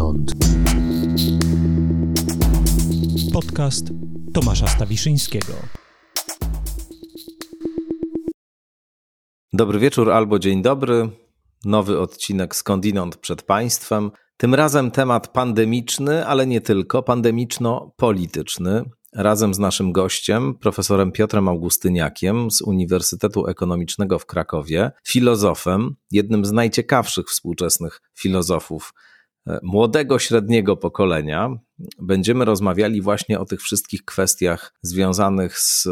skądinąd. Podcast Tomasza Stawiszyńskiego. Dobry wieczór albo dzień dobry. Nowy odcinek skądinąd przed Państwem. Tym razem temat pandemiczny, ale nie tylko, pandemiczno-polityczny. Razem z naszym gościem, profesorem Piotrem Augustyniakiem z Uniwersytetu Ekonomicznego w Krakowie, filozofem, jednym z najciekawszych współczesnych filozofów młodego, średniego pokolenia. Będziemy rozmawiali właśnie o tych wszystkich kwestiach związanych z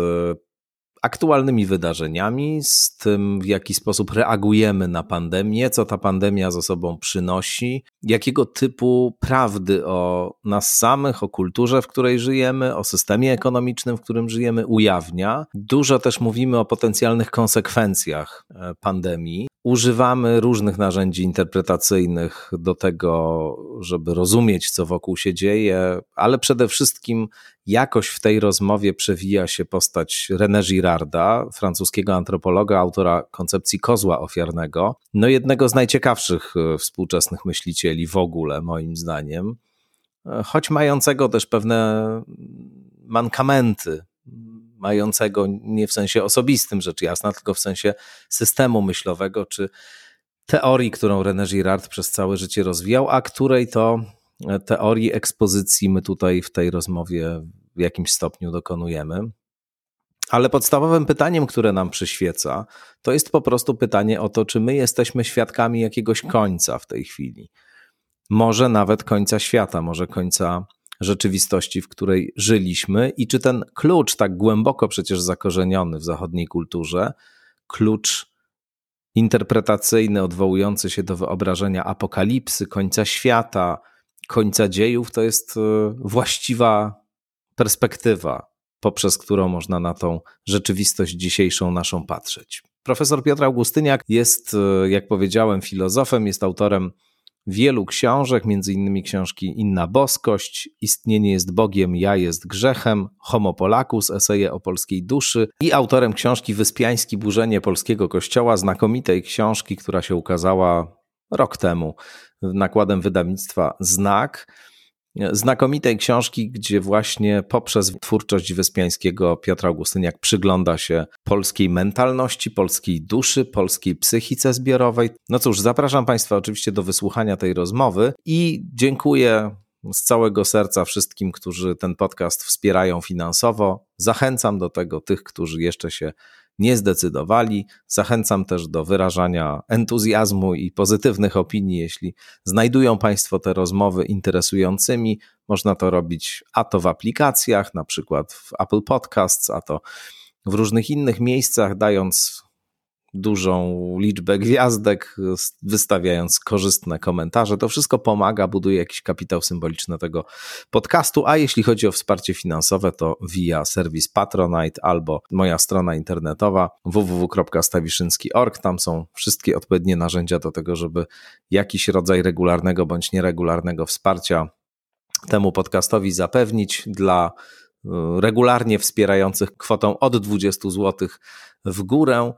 aktualnymi wydarzeniami, z tym, w jaki sposób reagujemy na pandemię, co ta pandemia ze sobą przynosi, jakiego typu prawdy o nas samych, o kulturze, w której żyjemy, o systemie ekonomicznym, w którym żyjemy, ujawnia. Dużo też mówimy o potencjalnych konsekwencjach e, pandemii. Używamy różnych narzędzi interpretacyjnych do tego, żeby rozumieć, co wokół się dzieje, ale przede wszystkim jakoś w tej rozmowie przewija się postać René Girarda, francuskiego antropologa, autora koncepcji kozła ofiarnego, no jednego z najciekawszych e, współczesnych myślicieli w ogóle, moim zdaniem, choć mającego też pewne mankamenty, mającego nie w sensie osobistym, rzecz jasna, tylko w sensie systemu myślowego, czy teorii, którą René Girard przez całe życie rozwijał, a której to teorii ekspozycji my tutaj w tej rozmowie w jakimś stopniu dokonujemy. Ale podstawowym pytaniem, które nam przyświeca, to jest po prostu pytanie o to, czy my jesteśmy świadkami jakiegoś końca w tej chwili. Może nawet końca świata, może końca rzeczywistości, w której żyliśmy, i czy ten klucz, tak głęboko przecież zakorzeniony w zachodniej kulturze, klucz interpretacyjny, odwołujący się do wyobrażenia apokalipsy, końca świata, końca dziejów, to jest e, właściwa perspektywa, poprzez którą można na tą rzeczywistość dzisiejszą naszą patrzeć. Profesor Piotr Augustyniak jest, e, jak powiedziałem, filozofem, jest autorem wielu książek, między innymi książki Inna Boskość, Istnienie jest Bogiem, Ja jest grzechem, Homo Polacus, eseje o polskiej duszy i autorem książki Wyspiański Burzenie Polskiego Kościoła, znakomitej książki, która się ukazała rok temu nakładem wydawnictwa Znak znakomitej książki, gdzie właśnie poprzez twórczość Wyspiańskiego Piotra Augustyniak przygląda się polskiej mentalności, polskiej duszy, polskiej psychice zbiorowej. No cóż, zapraszam Państwa oczywiście do wysłuchania tej rozmowy i dziękuję z całego serca wszystkim, którzy ten podcast wspierają finansowo. Zachęcam do tego tych, którzy jeszcze się nie zdecydowali. Zachęcam też do wyrażania entuzjazmu i pozytywnych opinii, jeśli znajdują Państwo te rozmowy interesującymi. Można to robić a to w aplikacjach, na przykład w Apple Podcasts, a to w różnych innych miejscach, dając dużą liczbę gwiazdek, wystawiając korzystne komentarze. To wszystko pomaga, buduje jakiś kapitał symboliczny tego podcastu. A jeśli chodzi o wsparcie finansowe, to via serwis Patronite albo moja strona internetowa www.stawiszynski.org. Tam są wszystkie odpowiednie narzędzia do tego, żeby jakiś rodzaj regularnego bądź nieregularnego wsparcia temu podcastowi zapewnić dla y, regularnie wspierających kwotą od 20 zł w górę.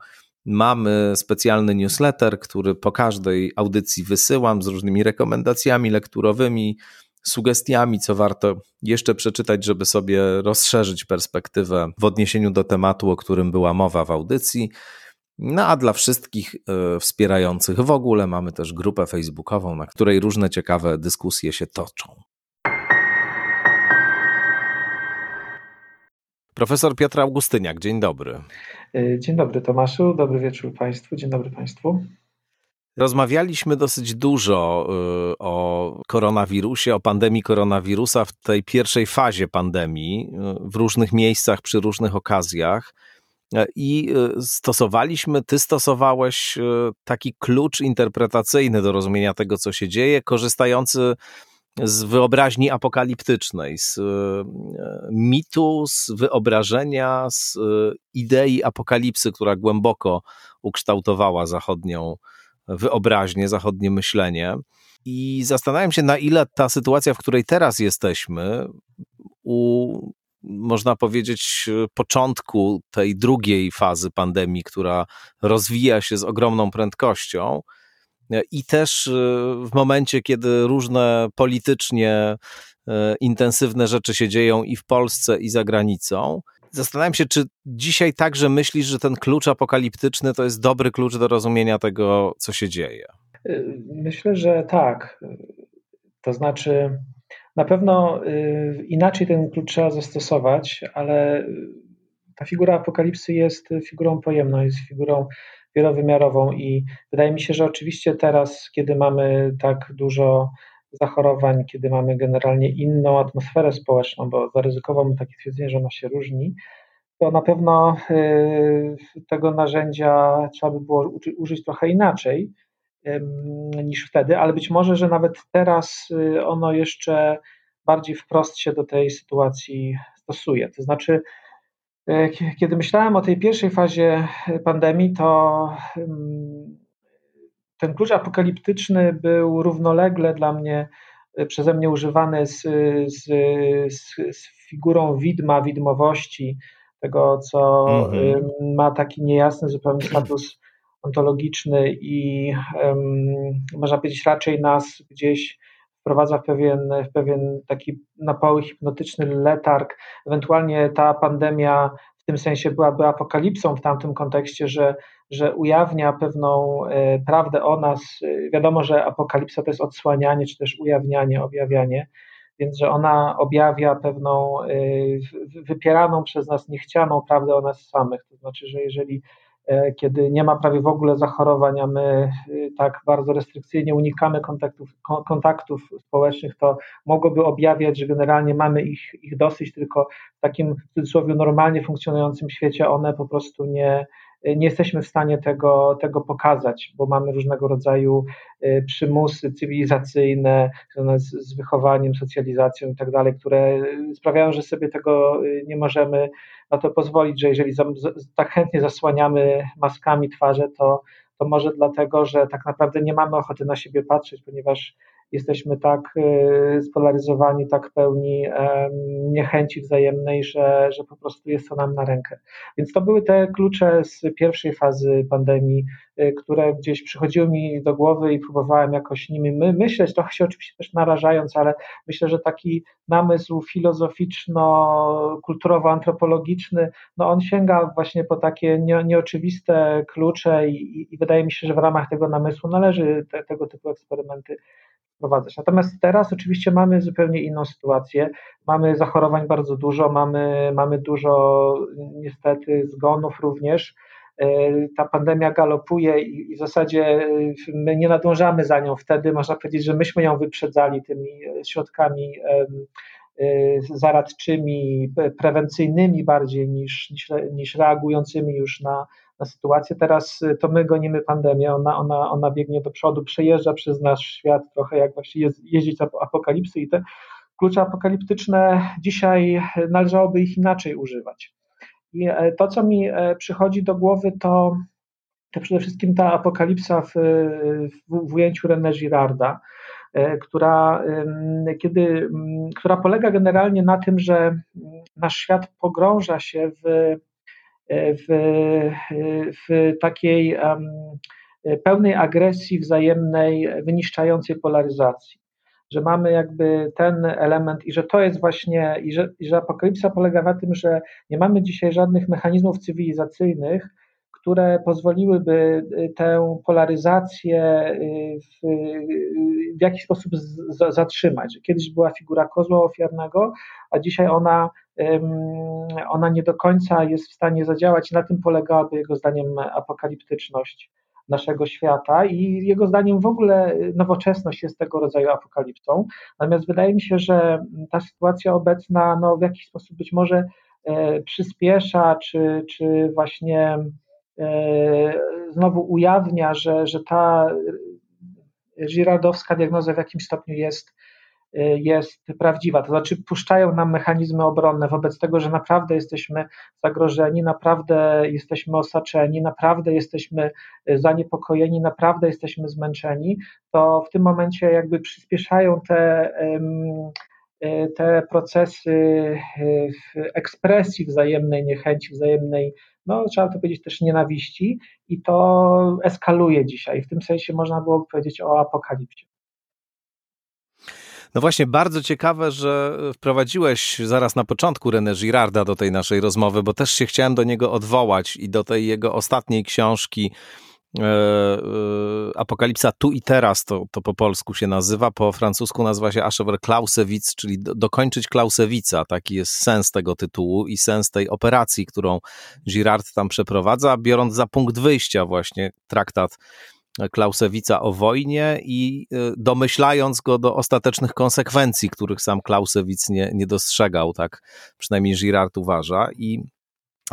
Mamy specjalny newsletter, który po każdej audycji wysyłam z różnymi rekomendacjami lekturowymi, sugestiami, co warto jeszcze przeczytać, żeby sobie rozszerzyć perspektywę w odniesieniu do tematu, o którym była mowa w audycji. No a dla wszystkich y, wspierających w ogóle mamy też grupę facebookową, na której różne ciekawe dyskusje się toczą. Profesor Piotr Augustyniak, dzień dobry. E, dzień dobry Tomaszu, dobry wieczór Państwu, dzień dobry Państwu. Rozmawialiśmy dosyć dużo y, o koronawirusie, o pandemii koronawirusa w tej pierwszej fazie pandemii, y, w różnych miejscach, przy różnych okazjach. E, I stosowaliśmy, ty stosowałeś taki klucz interpretacyjny do rozumienia tego, co się dzieje, korzystający wyobraźni apokaliptycznej, z e, mitu, z wyobrażenia, z e, idei apokalipsy, która głęboko ukształtowała zachodnią wyobraźnię, zachodnie myślenie. I zastanawiam się, na ile ta sytuacja, w której teraz jesteśmy, u, można powiedzieć, początku tej drugiej fazy pandemii, która rozwija się z ogromną prędkością, i też w momencie, kiedy różne politycznie intensywne rzeczy się dzieją i w Polsce, i za granicą. Zastanawiam się, czy dzisiaj także myślisz, że ten klucz apokaliptyczny to jest dobry klucz do rozumienia tego, co się dzieje? Myślę, że tak. To znaczy, na pewno inaczej ten klucz trzeba zastosować, ale ta figura apokalipsy jest figurą pojemną, jest figurą wielowymiarową i wydaje mi się, że oczywiście teraz, kiedy mamy tak dużo zachorowań, kiedy mamy generalnie inną atmosferę społeczną, bo zaryzykowałbym takie twierdzenie, że ona się różni, to na pewno y, tego narzędzia trzeba by było użyć trochę inaczej niż wtedy, ale być może, że nawet teraz y, ono jeszcze bardziej wprost się do tej sytuacji stosuje. To znaczy, kiedy myślałem o tej pierwszej fazie pandemii, to ten klucz apokaliptyczny był równolegle dla mnie y, przeze mnie używany z, z, z, z figurą widma, widmowości, tego, co mhm. ma taki niejasny zupełnie status ontologiczny i um, można powiedzieć raczej nas gdzieś wprowadza w pewien, w pewien taki napały hipnotyczny letarg. Ewentualnie ta pandemia w tym sensie byłaby apokalipsą w tamtym kontekście, że, że ujawnia pewną e, prawdę o nas. Wiadomo, że apokalipsa to jest odsłanianie, czy też ujawnianie, objawianie, więc że ona objawia pewną e, wypieraną przez nas niechcianą prawdę o nas samych. To znaczy, że jeżeli E, kiedy nie ma prawie w ogóle zachorowań, a my y, tak bardzo restrykcyjnie unikamy kontaktów, kontaktów społecznych, to mogłoby objawiać, że generalnie mamy ich, ich dosyć, tylko w takim w cudzysłowie normalnie funkcjonującym świecie one po prostu nie, nie jesteśmy w stanie tego, tego pokazać, bo mamy różnego rodzaju y, przymusy cywilizacyjne związane z, z wychowaniem, socjalizacją i tak dalej, które sprawiają, że sobie tego y, nie możemy na to pozwolić, że jeżeli za, tak chętnie zasłaniamy maskami twarze, to, to może dlatego, że tak naprawdę nie mamy ochoty na siebie patrzeć, ponieważ jesteśmy tak y, spolaryzowani, tak pełni niechęci wzajemnej, że, że po prostu jest to nam na rękę. Więc to były te klucze z pierwszej fazy pandemii, y, które gdzieś przychodziły mi do głowy i próbowałem jakoś nimi my, myśleć, trochę się oczywiście też narażając, ale myślę, że taki namysł filozoficzno-kulturowo-antropologiczny, no on sięga właśnie po takie nie, nieoczywiste klucze i, i, wydaje mi się, że w ramach tego namysłu należy te, tego typu eksperymenty wprowadzać. Natomiast teraz oczywiście mamy zupełnie inną sytuację. Mamy zachorowań bardzo dużo, mamy, mamy dużo niestety zgonów również. E, ta pandemia galopuje i w zasadzie e, my nie nadążamy za nią. Wtedy można powiedzieć, że myśmy ją wyprzedzali tymi środkami e, zaradczymi, prewencyjnymi bardziej niż, niż, niż reagującymi już na, na sytuację. Teraz y, to my gonimy pandemię, ona, ona, ona biegnie do przodu, przejeżdża przez nasz świat trochę jak właśnie jeździć apokalipsy i te klucze apokaliptyczne dzisiaj należałoby ich inaczej używać. I e, to, co mi e, przychodzi do głowy, to, to przede wszystkim ta apokalipsa w, w, w ujęciu René Girarda, e, która, kiedy, która polega generalnie na tym, że nasz świat pogrąża się w w, w takiej pełnej agresji wzajemnej, wyniszczającej polaryzacji. Że mamy jakby ten element i że to jest właśnie, i że, i że apokalipsa polega na tym, że nie mamy dzisiaj żadnych mechanizmów cywilizacyjnych, które pozwoliłyby y, tę polaryzację y, w, w jakiś sposób z, zatrzymać. Kiedyś była figura kozła ofiarnego, a dzisiaj ona ona nie do końca jest w stanie zadziałać. Na tym polegałaby jego zdaniem apokaliptyczność naszego świata i jego zdaniem w ogóle nowoczesność jest tego rodzaju apokalipsą. Natomiast wydaje mi się, że ta sytuacja obecna no, w jakiś sposób być może e, przyspiesza, czy, czy właśnie znowu ujawnia, że, że ta girardowska diagnoza w jakimś stopniu jest Y, jest prawdziwa. To znaczy, puszczają nam mechanizmy obronne wobec tego, że naprawdę jesteśmy zagrożeni, naprawdę jesteśmy osaczeni, naprawdę jesteśmy y, zaniepokojeni, naprawdę jesteśmy zmęczeni, to w tym momencie jakby przyspieszają te, te procesy ekspresji wzajemnej niechęci, wzajemnej no trzeba to powiedzieć też nienawiści i to eskaluje dzisiaj. W tym sensie można było powiedzieć o apokalipsie. No właśnie, bardzo ciekawe, że wprowadziłeś zaraz na początku René Girarda do tej naszej rozmowy, bo też się chciałem do niego odwołać i do tej jego ostatniej książki Apokalipsa tu i teraz, to, to po polsku się nazywa, po francusku nazywa się Aschover Clausewitz, czyli do, dokończyć Klausewica, taki jest sens tego tytułu i sens tej operacji, którą Girard tam przeprowadza, biorąc za punkt wyjścia właśnie traktat Klausewica o wojnie i y, domyślając go do ostatecznych konsekwencji, których sam Klausewic nie, nie dostrzegał, tak przynajmniej Girard uważa. I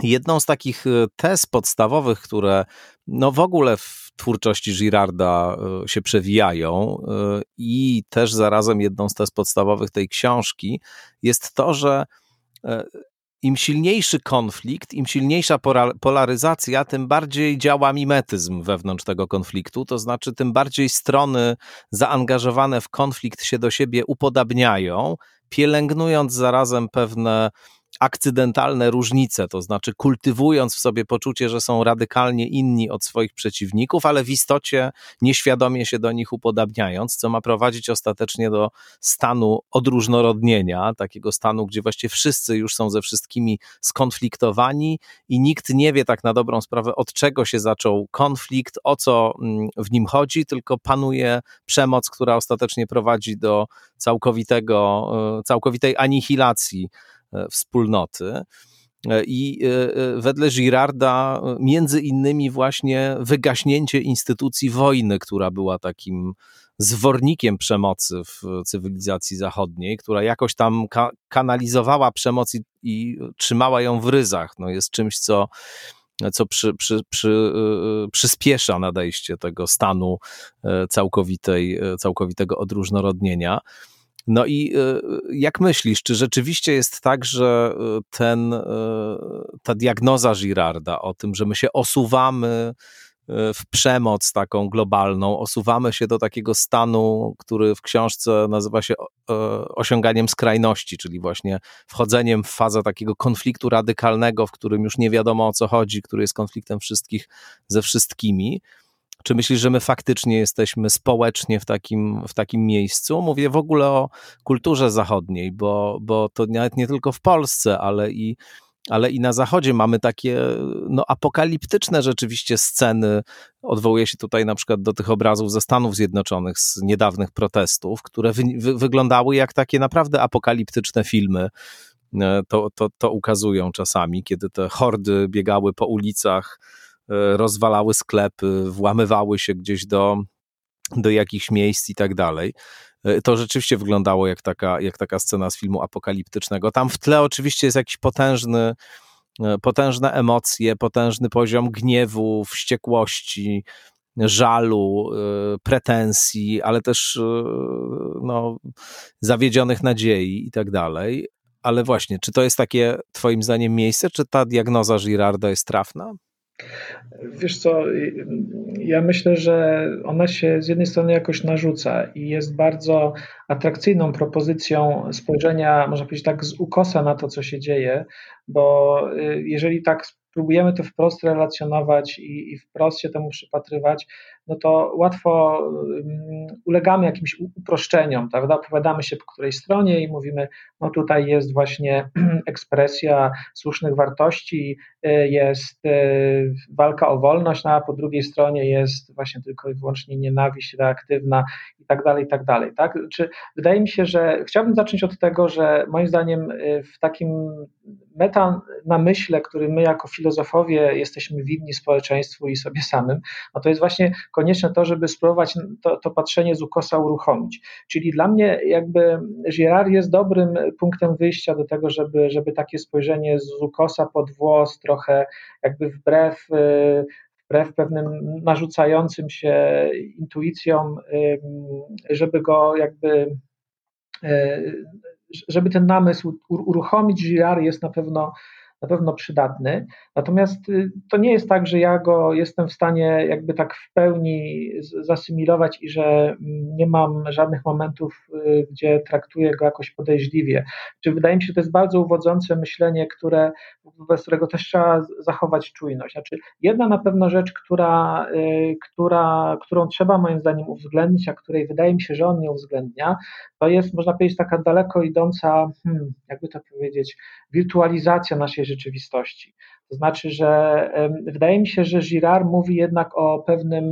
jedną z takich y, tez podstawowych, które no w ogóle w twórczości Girarda y, się przewijają i też zarazem jedną z tez podstawowych tej książki jest to, że im silniejszy konflikt, im silniejsza polaryzacja, tym bardziej działa mimetyzm wewnątrz tego konfliktu, to znaczy tym bardziej strony zaangażowane w konflikt się do siebie upodabniają, pielęgnując zarazem pewne akcydentalne różnice, to znaczy kultywując w sobie poczucie, że są radykalnie inni od swoich przeciwników, ale w istocie nieświadomie się do nich upodabniając, co ma prowadzić ostatecznie do stanu odróżnorodnienia, takiego stanu, gdzie właściwie wszyscy już są ze wszystkimi skonfliktowani i nikt nie wie tak na dobrą sprawę, od czego się zaczął konflikt, o co mm, w nim chodzi, tylko panuje przemoc, która ostatecznie prowadzi do całkowitego, e, całkowitej anihilacji wspólnoty. E, I e, wedle Girarda, między innymi, właśnie wygaśnięcie instytucji wojny, która była takim zwornikiem przemocy w cywilizacji zachodniej, która jakoś tam ka kanalizowała przemoc i, i, trzymała ją w ryzach, no jest czymś, co, co przy, przy, przy, przyspiesza nadejście tego stanu całkowitej, całkowitego odróżnorodnienia. No i e, jak myślisz, czy rzeczywiście jest tak, że e, ten, e, ta diagnoza Girarda o tym, że my się osuwamy w przemoc taką globalną, osuwamy się do takiego stanu, który w książce nazywa się osiąganiem skrajności, czyli właśnie wchodzeniem w fazę takiego konfliktu radykalnego, w którym już nie wiadomo o co chodzi, który jest konfliktem wszystkich ze wszystkimi czy myślisz, że my faktycznie jesteśmy społecznie w takim, w takim miejscu? Mówię w ogóle o kulturze zachodniej, bo, bo to nawet nie tylko w Polsce, ale i, ale i na Zachodzie mamy takie no, apokaliptyczne rzeczywiście sceny. Odwołuję się tutaj na przykład do tych obrazów ze Stanów Zjednoczonych z niedawnych protestów, które wy, wy, wyglądały jak takie naprawdę apokaliptyczne filmy. E, to, to, to ukazują czasami, kiedy te hordy biegały po ulicach rozwalały sklepy, włamywały się gdzieś do, do jakichś miejsc i tak dalej. To rzeczywiście wyglądało jak taka, jak taka scena z filmu apokaliptycznego. Tam w tle oczywiście jest jakiś potężny, potężne emocje, potężny poziom gniewu, wściekłości, żalu, pretensji, ale też no, zawiedzionych nadziei i tak dalej. Ale właśnie, czy to jest takie Twoim zdaniem miejsce, czy ta diagnoza Girarda jest trafna? Wiesz co, ja myślę, że ona się z jednej strony jakoś narzuca i jest bardzo atrakcyjną propozycją spojrzenia, można powiedzieć tak, z ukosa na to, co się dzieje, bo y, jeżeli tak próbujemy to wprost relacjonować i, i wprost się temu przypatrywać, no to łatwo ulegamy jakimś uproszczeniom, prawda? Opowiadamy się po której stronie i mówimy, no tutaj jest właśnie ekspresja słusznych wartości, y, jest y, walka o wolność, no a po drugiej stronie jest właśnie tylko i wyłącznie nienawiść reaktywna i tak dalej, i tak dalej, tak? Czy wydaje mi się, że chciałbym zacząć od tego, że moim zdaniem y, w takim meta namyśle, który my jako filozofowie jesteśmy winni społeczeństwu i sobie samym, no to jest właśnie konieczne to, żeby spróbować to, to patrzenie z ukosa uruchomić. Czyli dla mnie jakby Girard jest dobrym punktem wyjścia do tego, żeby, żeby takie spojrzenie z ukosa pod włos, trochę jakby wbrew wbrew pewnym narzucającym się intuicjom, żeby go jakby żeby ten namysł uruchomić. Girard jest na pewno na pewno przydatny. Natomiast y, to nie jest tak, że ja go jestem w stanie jakby tak w pełni zasymilować i że mm, nie mam żadnych momentów, y, gdzie traktuję go jakoś podejrzliwie. Czy wydaje mi się, że to jest bardzo uwodzące myślenie, które, wobec którego też trzeba zachować czujność. Znaczy, jedna na pewno rzecz, która, y, która, którą trzeba moim zdaniem uwzględnić, a której wydaje mi się, że on nie uwzględnia, to jest, można powiedzieć, taka daleko idąca, hmm, jakby to powiedzieć, wirtualizacja naszej rzeczywistości. To znaczy, że wydaje mi się, że Girard mówi jednak o pewnym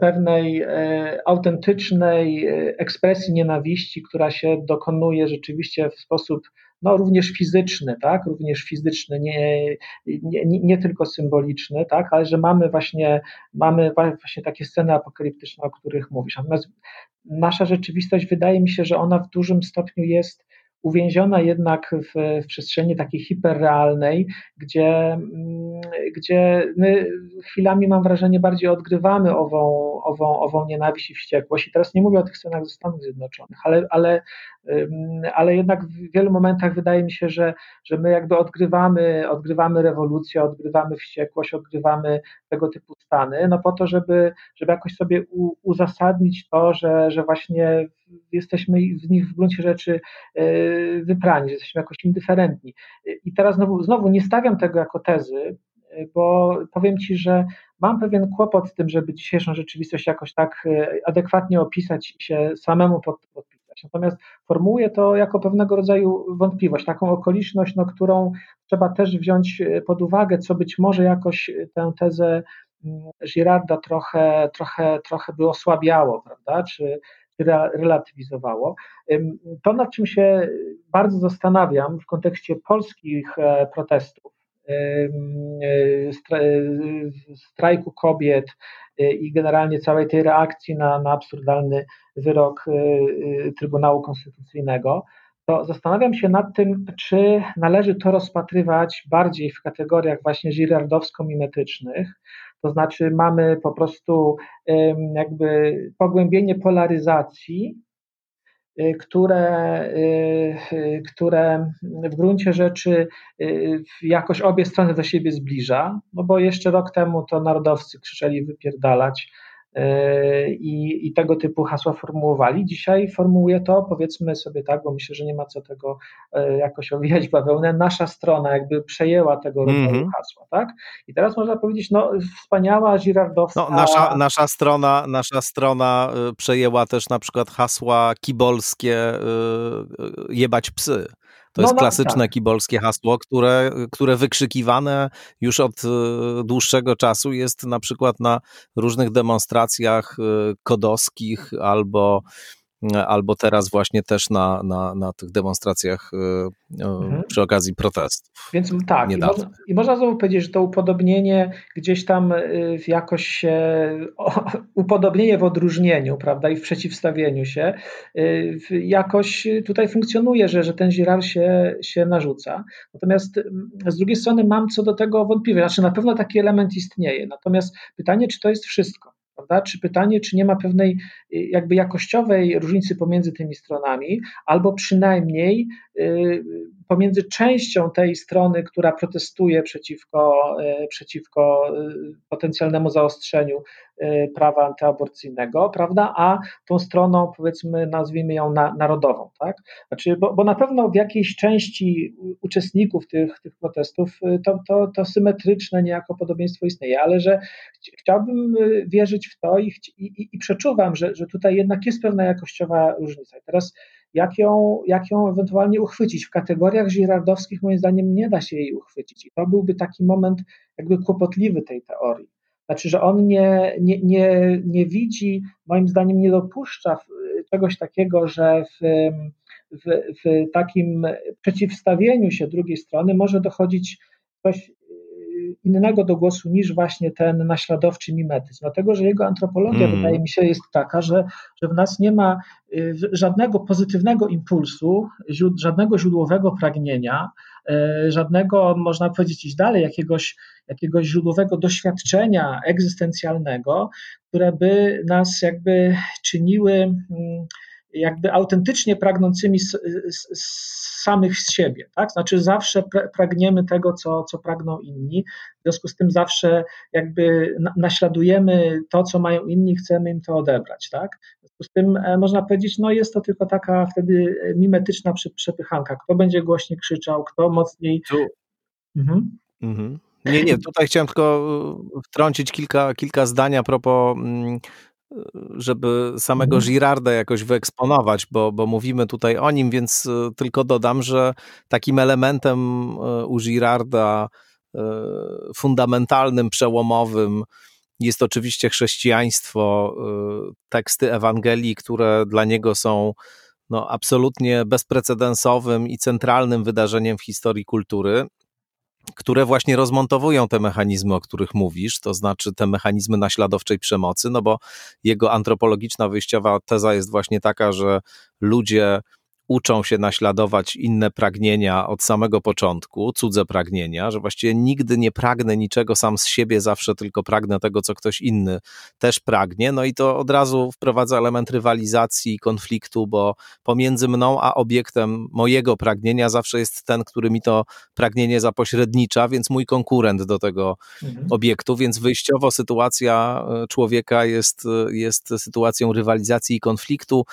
pewnej e, autentycznej e, ekspresji nienawiści, która się dokonuje rzeczywiście w sposób no, również fizyczny, tak, również fizyczny, nie, nie, nie tylko symboliczny, tak, ale że mamy właśnie, mamy właśnie takie sceny apokaliptyczne, o których mówisz. Natomiast nasza rzeczywistość wydaje mi się, że ona w dużym stopniu jest uwięziona jednak w, w przestrzeni takiej hiperrealnej, gdzie, mm, gdzie my chwilami, mam wrażenie, bardziej odgrywamy ową, ową, ową nienawiść i wściekłość. I teraz nie mówię o tych scenach ze Stanów Zjednoczonych, ale, ale, ale jednak w wielu momentach wydaje mi się, że, że my jakby odgrywamy, odgrywamy rewolucję, odgrywamy wściekłość, odgrywamy tego typu stany, no po to, żeby, żeby jakoś sobie u, uzasadnić to, że, że właśnie jesteśmy w nich w gruncie rzeczy e, wyprani, że jesteśmy jakoś indyferentni. I teraz znowu, znowu nie stawiam tego jako tezy, bo powiem Ci, że mam pewien kłopot z tym, żeby dzisiejszą rzeczywistość jakoś tak e, adekwatnie opisać i się samemu pod, Natomiast formułuję to jako pewnego rodzaju wątpliwość, taką okoliczność, no, którą trzeba też wziąć e, pod uwagę, co być może jakoś tę tezę mm, Girarda trochę, trochę, trochę by osłabiało, prawda? Czy, relatywizowało. To, nad czym się bardzo zastanawiam w kontekście polskich e, protestów, e, strajku kobiet e, i generalnie całej tej reakcji na, na absurdalny wyrok Trybunału Konstytucyjnego, to zastanawiam się nad tym, czy należy to rozpatrywać bardziej w kategoriach właśnie girardowsko-mimetycznych, to znaczy mamy po prostu jakby pogłębienie polaryzacji, y, które, y, y, które w gruncie rzeczy jakoś obie strony do siebie zbliża, no bo jeszcze rok temu to narodowcy krzyczeli wypierdalać, i, i tego typu hasła formułowali. Dzisiaj formułuję to, powiedzmy sobie tak, bo myślę, że nie ma co tego e, jakoś owijać bawełnę. Nasza strona jakby przejęła tego rodzaju mm -hmm. hasła, tak? I teraz można powiedzieć, no wspaniała girardowska... No, nasza, nasza, strona, nasza strona e, przejęła też na przykład hasła kibolskie jebać psy. To no, jest klasyczne tak. kibolskie hasło, które, które wykrzykiwane już od e, dłuższego czasu jest na przykład na różnych demonstracjach e, kodowskich albo albo teraz właśnie też na, na, na tych demonstracjach e, mhm. przy okazji protestów. Więc tak, i można, i można znowu powiedzieć, że to upodobnienie gdzieś tam jakoś się, upodobnienie w odróżnieniu, prawda, i w przeciwstawieniu się, jakoś tutaj funkcjonuje, że, że ten Girard się, się narzuca. Natomiast z drugiej strony mam co do tego wątpliwość, znaczy na pewno taki element istnieje, natomiast pytanie, czy to jest wszystko. Prawda? Czy pytanie, czy nie ma pewnej y, jakby jakościowej różnicy pomiędzy tymi stronami, albo przynajmniej pomiędzy częścią tej strony, która protestuje przeciwko, y, przeciwko potencjalnemu zaostrzeniu prawa antyaborcyjnego, prawda, a tą stroną, powiedzmy, nazwijmy ją na, narodową, tak? Znaczy, bo, bo na pewno w jakiejś części uczestników tych, tych protestów to, to, to symetryczne niejako podobieństwo istnieje, ale że chciałbym wierzyć w to i, i, i przeczuwam, że, że tutaj jednak jest pewna jakościowa różnica. I teraz jak ją, jak ją ewentualnie uchwycić? W kategoriach girardowskich moim zdaniem nie da się jej uchwycić i to byłby taki moment jakby kłopotliwy tej teorii. Znaczy, że on nie, nie, nie, nie widzi, moim zdaniem nie dopuszcza czegoś takiego, że w, w, w takim przeciwstawieniu się drugiej strony może dochodzić coś innego do głosu niż właśnie ten naśladowczy mimetyzm, dlatego że jego antropologia mm. wydaje mi się jest taka, że, że w nas nie ma y, żadnego pozytywnego impulsu, żadnego źródłowego pragnienia, y, żadnego, można powiedzieć, iść dalej, jakiegoś, jakiegoś źródłowego doświadczenia egzystencjalnego, które by nas jakby czyniły mm, jakby autentycznie pragnącymi z, z, samych z siebie, tak? Znaczy zawsze pragniemy tego, co, co pragną inni, w związku z tym zawsze jakby naśladujemy to, co mają inni, chcemy im to odebrać, tak? W związku z tym e, można powiedzieć, no jest to tylko taka wtedy mimetyczna przepychanka, kto będzie głośniej krzyczał, kto mocniej... Tu. Mhm. Mhm. Nie, nie, tutaj chciałem tylko e, wtrącić kilka, kilka zdań a propos mm, żeby samego mhm. Girarda jakoś wyeksponować, bo, bo mówimy tutaj o nim, więc e, tylko dodam, że takim elementem e, u Girarda e, fundamentalnym, przełomowym jest oczywiście chrześcijaństwo, teksty Ewangelii, które dla niego są no, absolutnie bezprecedensowym i centralnym wydarzeniem w historii kultury które właśnie rozmontowują te mechanizmy, o których mówisz, to znaczy te mechanizmy naśladowczej przemocy, no bo jego antropologiczna wyjściowa teza jest właśnie taka, że ludzie uczą się naśladować inne pragnienia od samego początku, cudze pragnienia, że właściwie nigdy nie pragnę niczego sam z siebie, zawsze tylko pragnę tego, co ktoś inny też pragnie. No i to od razu wprowadza element rywalizacji, konfliktu, bo pomiędzy mną a obiektem mojego pragnienia zawsze jest ten, który mi to pragnienie zapośrednicza, więc mój konkurent do tego mhm. obiektu, więc wyjściowo sytuacja e, człowieka jest, e, jest sytuacją rywalizacji i konfliktu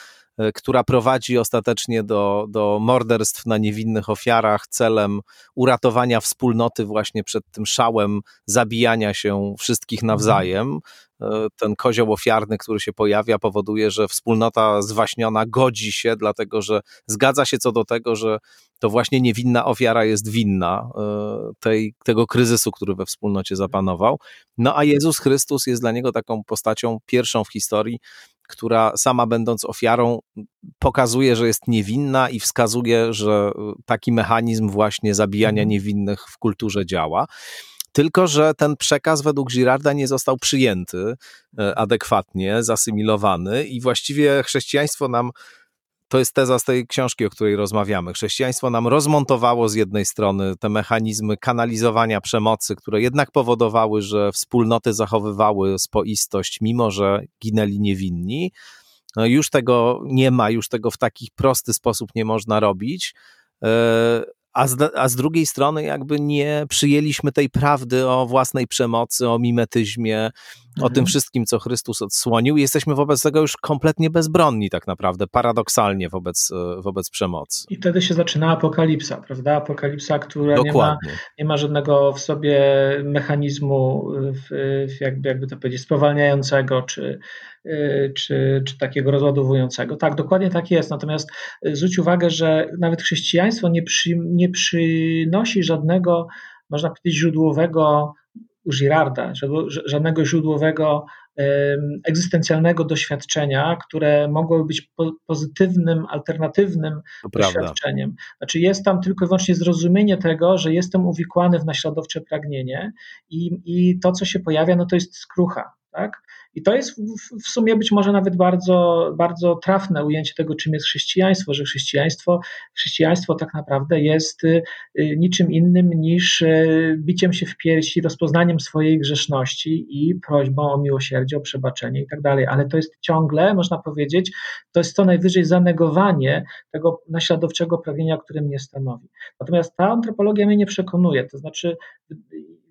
która prowadzi ostatecznie do, do morderstw na niewinnych ofiarach celem uratowania wspólnoty właśnie przed tym szałem zabijania się wszystkich mhm. nawzajem. E, ten kozioł ofiarny, który się pojawia, powoduje, że wspólnota zwaśniona godzi się, dlatego że zgadza się co do tego, że to właśnie niewinna ofiara jest winna e, tej, tego kryzysu, który we wspólnocie zapanował. No a Jezus Chrystus jest dla niego taką postacią pierwszą w historii, która sama będąc ofiarą pokazuje, że jest niewinna i wskazuje, że taki mechanizm właśnie zabijania mhm. niewinnych w kulturze działa. Tylko, że ten przekaz według Girarda nie został przyjęty e, adekwatnie, zasymilowany i właściwie chrześcijaństwo nam to jest teza z tej książki, o której rozmawiamy. Chrześcijaństwo nam rozmontowało z jednej strony te mechanizmy kanalizowania przemocy, które jednak powodowały, że wspólnoty zachowywały spoistość, mimo że ginęli niewinni. No już tego nie ma, już tego w taki prosty sposób nie można robić. A z, a z drugiej strony jakby nie przyjęliśmy tej prawdy o własnej przemocy, o mimetyzmie, mhm. o tym mhm. wszystkim, co Chrystus odsłonił. Jesteśmy wobec tego już kompletnie bezbronni tak naprawdę, paradoksalnie wobec, e, wobec przemocy. I wtedy się zaczyna apokalipsa, prawda? Apokalipsa, która nie ma, nie ma żadnego w sobie mechanizmu w, w jakby, jakby to powiedzieć, spowalniającego, czy, czy, czy takiego rozładowującego. Tak, dokładnie tak jest. Natomiast e, zwróć uwagę, że nawet chrześcijaństwo nie, przy, nie przynosi żadnego, można powiedzieć, źródłowego u Girarda, żadnego źródłowego egzystencjalnego doświadczenia, które mogłoby być pozytywnym, alternatywnym doświadczeniem. Znaczy jest tam tylko i wyłącznie zrozumienie tego, że jestem uwikłany w naśladowcze pragnienie i, i to, co się pojawia, no to jest skrucha. Tak? I to jest w sumie być może nawet bardzo, bardzo trafne ujęcie tego, czym jest chrześcijaństwo, że chrześcijaństwo, chrześcijaństwo tak naprawdę jest y, niczym innym niż y, biciem się w piersi, rozpoznaniem swojej grzeszności i prośbą o miłosierdzie, o przebaczenie i tak. Ale to jest ciągle, można powiedzieć, to jest co najwyżej zanegowanie tego naśladowczego pragnienia, które mnie stanowi. Natomiast ta antropologia mnie nie przekonuje. To znaczy,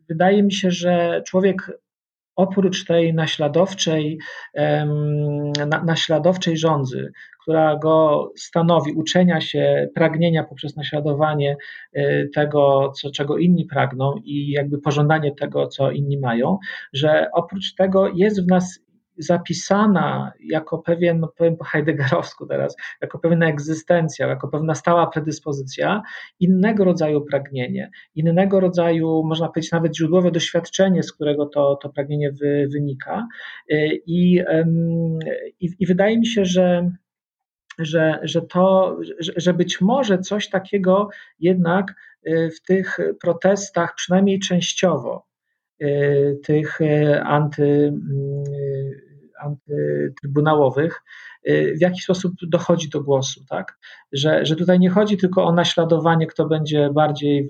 wydaje mi się, że człowiek oprócz tej naśladowczej, naśladowczej rządzy, która go stanowi, uczenia się pragnienia poprzez naśladowanie e, tego, co, czego inni pragną i jakby pożądanie tego, co inni mają, że oprócz tego jest w nas zapisana jako pewien, no powiem po heideggerowsku teraz, jako pewna egzystencja, jako pewna stała predyspozycja, innego rodzaju pragnienie, innego rodzaju, można powiedzieć, nawet źródłowe doświadczenie, z którego to, to pragnienie wy, wynika. I, i, I wydaje mi się, że że, że to, że, że być może coś takiego jednak y, w tych protestach, przynajmniej częściowo, y, tych y, anty, antytrybunałowych, w jaki sposób dochodzi do głosu, tak? Że, że tutaj nie chodzi tylko o naśladowanie, kto będzie bardziej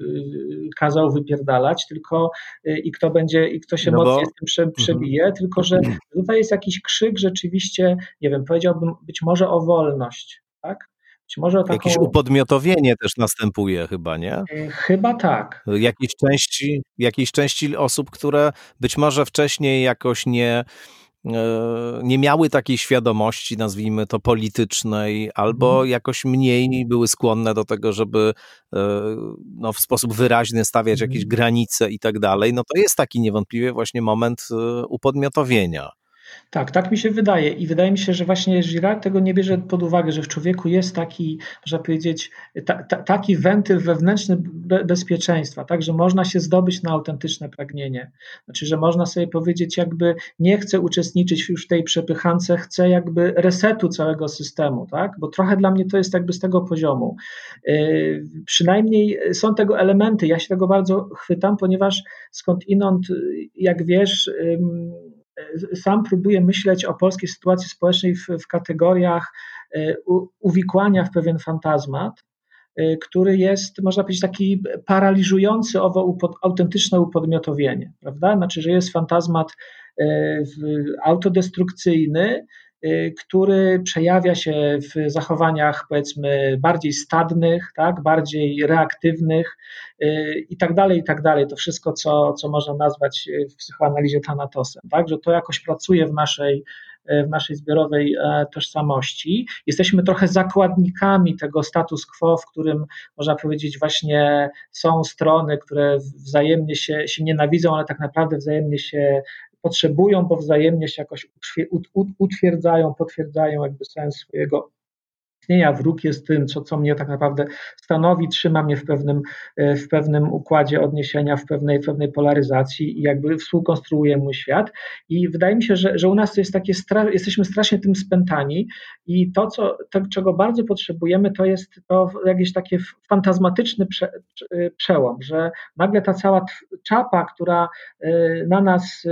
kazał wypierdalać, tylko i kto będzie, i kto się no mocniej bo... z tym prze, mhm. przebije, mhm. tylko że tutaj jest jakiś krzyk rzeczywiście, nie wiem, powiedziałbym być może o wolność, tak? Być może taką... Jakieś upodmiotowienie też następuje chyba, nie? Chyba tak. Jakiejś części, jakiejś części osób, które być może wcześniej jakoś nie nie miały takiej świadomości, nazwijmy to politycznej, albo mhm. jakoś mniej były skłonne do tego, żeby e, no, w sposób wyraźny stawiać jakieś mhm. granice i tak dalej, no to jest taki niewątpliwie właśnie moment upodmiotowienia. Tak, tak mi się wydaje i wydaje mi się, że właśnie Girard tego nie bierze pod uwagę, że w człowieku jest taki, można powiedzieć, ta, ta, taki wentyl wewnętrzny be, bezpieczeństwa, tak, że można się zdobyć na autentyczne pragnienie. Znaczy, że można sobie powiedzieć jakby nie chcę uczestniczyć już w tej przepychance, chcę jakby resetu całego systemu, tak, bo trochę dla mnie to jest jakby z tego poziomu. Yy, przynajmniej są tego elementy, ja się tego bardzo chwytam, ponieważ skądinąd, jak wiesz, yy, sam próbuję myśleć o polskiej sytuacji społecznej w, w kategoriach e, uwikłania w pewien fantazmat, e, który jest, można powiedzieć, taki paraliżujący owo autentyczne upodmiotowienie, prawda? Znaczy, że jest fantazmat e, autodestrukcyjny, który przejawia się w zachowaniach powiedzmy bardziej stadnych, tak, bardziej reaktywnych y, i tak dalej, i tak dalej. To wszystko, co, co można nazwać w psychoanalizie Thanatosem, tak, że to jakoś pracuje w naszej w naszej zbiorowej e, tożsamości. Jesteśmy trochę zakładnikami tego status quo, w którym można powiedzieć właśnie są strony, które wzajemnie się, się nienawidzą, ale tak naprawdę wzajemnie się potrzebują, bo wzajemnie się jakoś utwierdzają, potwierdzają jakby sens swojego istnienia. Wróg jest tym, co, co mnie tak naprawdę stanowi, trzyma mnie w pewnym, e, w pewnym układzie odniesienia, w pewnej, pewnej polaryzacji i jakby współkonstruuje mój świat. I wydaje mi się, że, że u nas to jest takie, stra jesteśmy strasznie tym spętani i to, co, to, czego bardzo potrzebujemy, to jest to jakiś taki fantazmatyczny prze, e, przełom, że nagle ta cała czapa, która e, na nas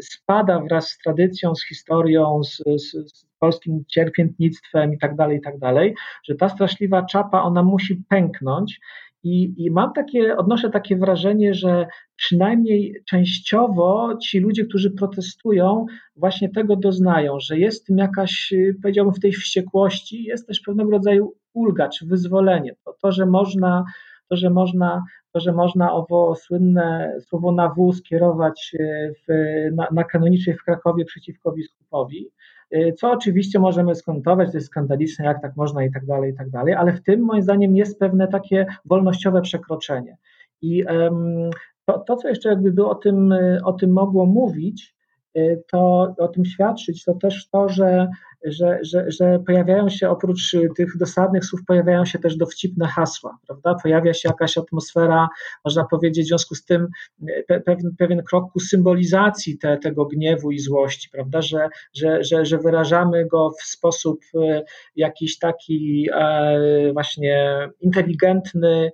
spada wraz z tradycją, z historią, z, z, polskim cierpiętnictwem i tak dalej, i tak dalej, że ta straszliwa czapa, ona musi pęknąć i, I, mam takie, odnoszę takie wrażenie, że przynajmniej częściowo ci ludzie, którzy protestują, właśnie tego doznają, że jest tym jakaś, powiedziałbym, w tej wściekłości, jest też pewnego rodzaju ulga czy wyzwolenie. To, to że można, to, że można, to, że można owo słynne słowo na W skierować w, na, na kanonicznej w Krakowie przeciwko biskupowi, co oczywiście możemy skontować, to jest skandaliczne, jak tak można i tak dalej, i tak dalej, ale w tym moim zdaniem jest pewne takie wolnościowe przekroczenie. I to, to co jeszcze jakby by o tym, o tym mogło mówić, y, to o tym świadczyć, to też to, że że, że, że pojawiają się oprócz tych dosadnych słów, pojawiają się też dowcipne hasła, prawda? Pojawia się jakaś atmosfera, można powiedzieć, w związku z tym pe, pewien, pewien krok ku symbolizacji te, tego gniewu i złości, prawda? Że, że, że, że wyrażamy go w sposób e, jakiś taki e, właśnie inteligentny,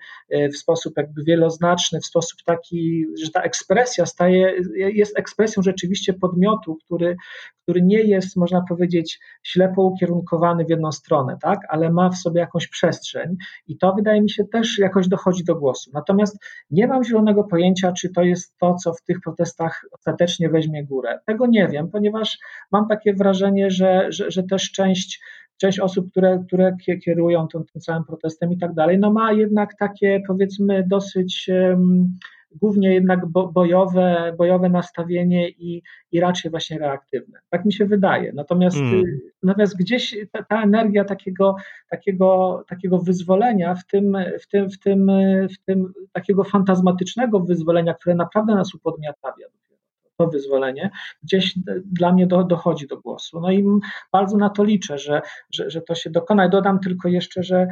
w sposób jakby wieloznaczny, w sposób taki, że ta ekspresja staje, jest ekspresją rzeczywiście podmiotu, który, który nie jest, można powiedzieć, ślepo ukierunkowany w jedną stronę, tak, ale ma w sobie jakąś przestrzeń i to wydaje mi się też jakoś dochodzi do głosu. Natomiast nie mam zielonego pojęcia, czy to jest to, co w tych protestach ostatecznie weźmie górę. Tego nie wiem, ponieważ mam takie wrażenie, że, że, że też część część osób, które, które kierują tym, tym całym protestem i tak dalej, no ma jednak takie powiedzmy dosyć um, głównie jednak bojowe, bojowe nastawienie i, i raczej właśnie reaktywne. Tak mi się wydaje. Natomiast, mm. natomiast gdzieś ta, ta, energia takiego, takiego, takiego wyzwolenia, w tym, w, tym, w, tym, w tym takiego fantazmatycznego wyzwolenia, które naprawdę nas upodmiatawia, to wyzwolenie, gdzieś dla mnie do, dochodzi do głosu. No i bardzo na to liczę, że, że, że to się dokona. I dodam tylko jeszcze, że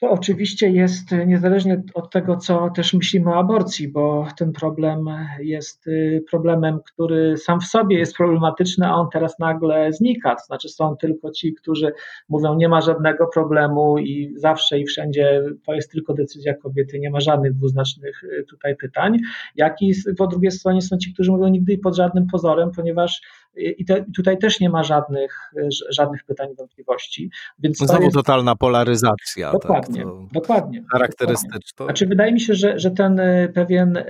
to oczywiście jest niezależnie od tego, co też myślimy o aborcji, bo ten problem jest y, problemem, który sam w sobie jest problematyczny, a on teraz nagle znika. To znaczy są tylko ci, którzy mówią, nie ma żadnego problemu i zawsze i wszędzie to jest tylko decyzja kobiety, nie ma żadnych dwuznacznych y, tutaj pytań. Jak i po drugiej stronie są ci, którzy mówią nigdy i pod żadnym pozorem, ponieważ I te, tutaj też nie ma żadnych, żadnych pytań, wątpliwości. Więc Znowu jest... totalna polaryzacja. Tak, dokładnie, tak, dokładnie. Charakterystyczna. Znaczy, wydaje mi się, że, że ten pewien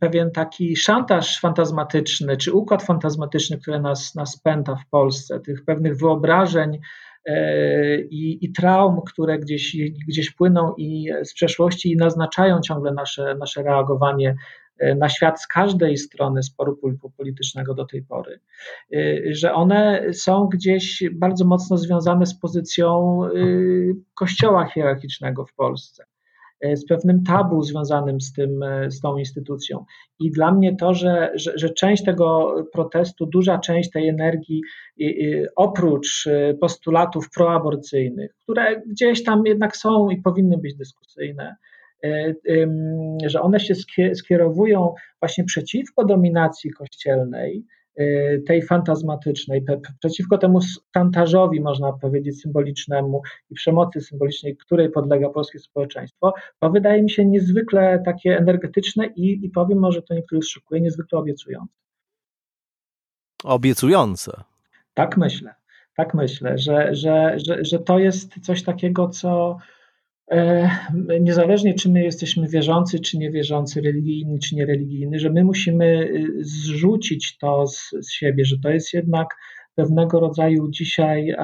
pewien taki szantaż fantazmatyczny, czy układ fantazmatyczny, który nas, nas pęta w Polsce, tych pewnych wyobrażeń, E, i, i traum, które gdzieś, gdzieś płyną i z przeszłości i naznaczają ciągle nasze, nasze reagowanie e, na świat z każdej strony sporu politycznego do tej pory, e, że one są gdzieś bardzo mocno związane z pozycją kościoła hierarchicznego w Polsce. E, z pewnym tabu związanym z, tym, z tą instytucją. I dla mnie to, że, że, że część tego protestu, duża część tej energii, oprócz postulatów proaborcyjnych, które gdzieś tam jednak są i powinny być dyskusyjne, że one się skierowują właśnie przeciwko dominacji kościelnej, Y, tej fantazmatycznej, przeciwko temu szantażowi, można powiedzieć, symbolicznemu i przemocy symbolicznej, której podlega polskie społeczeństwo, to wydaje mi się niezwykle takie energetyczne i, i powiem może to niektórych szokuje, niezwykle obiecujące. Obiecujące. Tak myślę. Tak myślę, że, że, że, że to jest coś takiego, co E, niezależnie czy my jesteśmy wierzący, czy niewierzący, religijni, czy niereligijni, że my musimy y, zrzucić to z, z siebie, że to jest jednak pewnego rodzaju dzisiaj,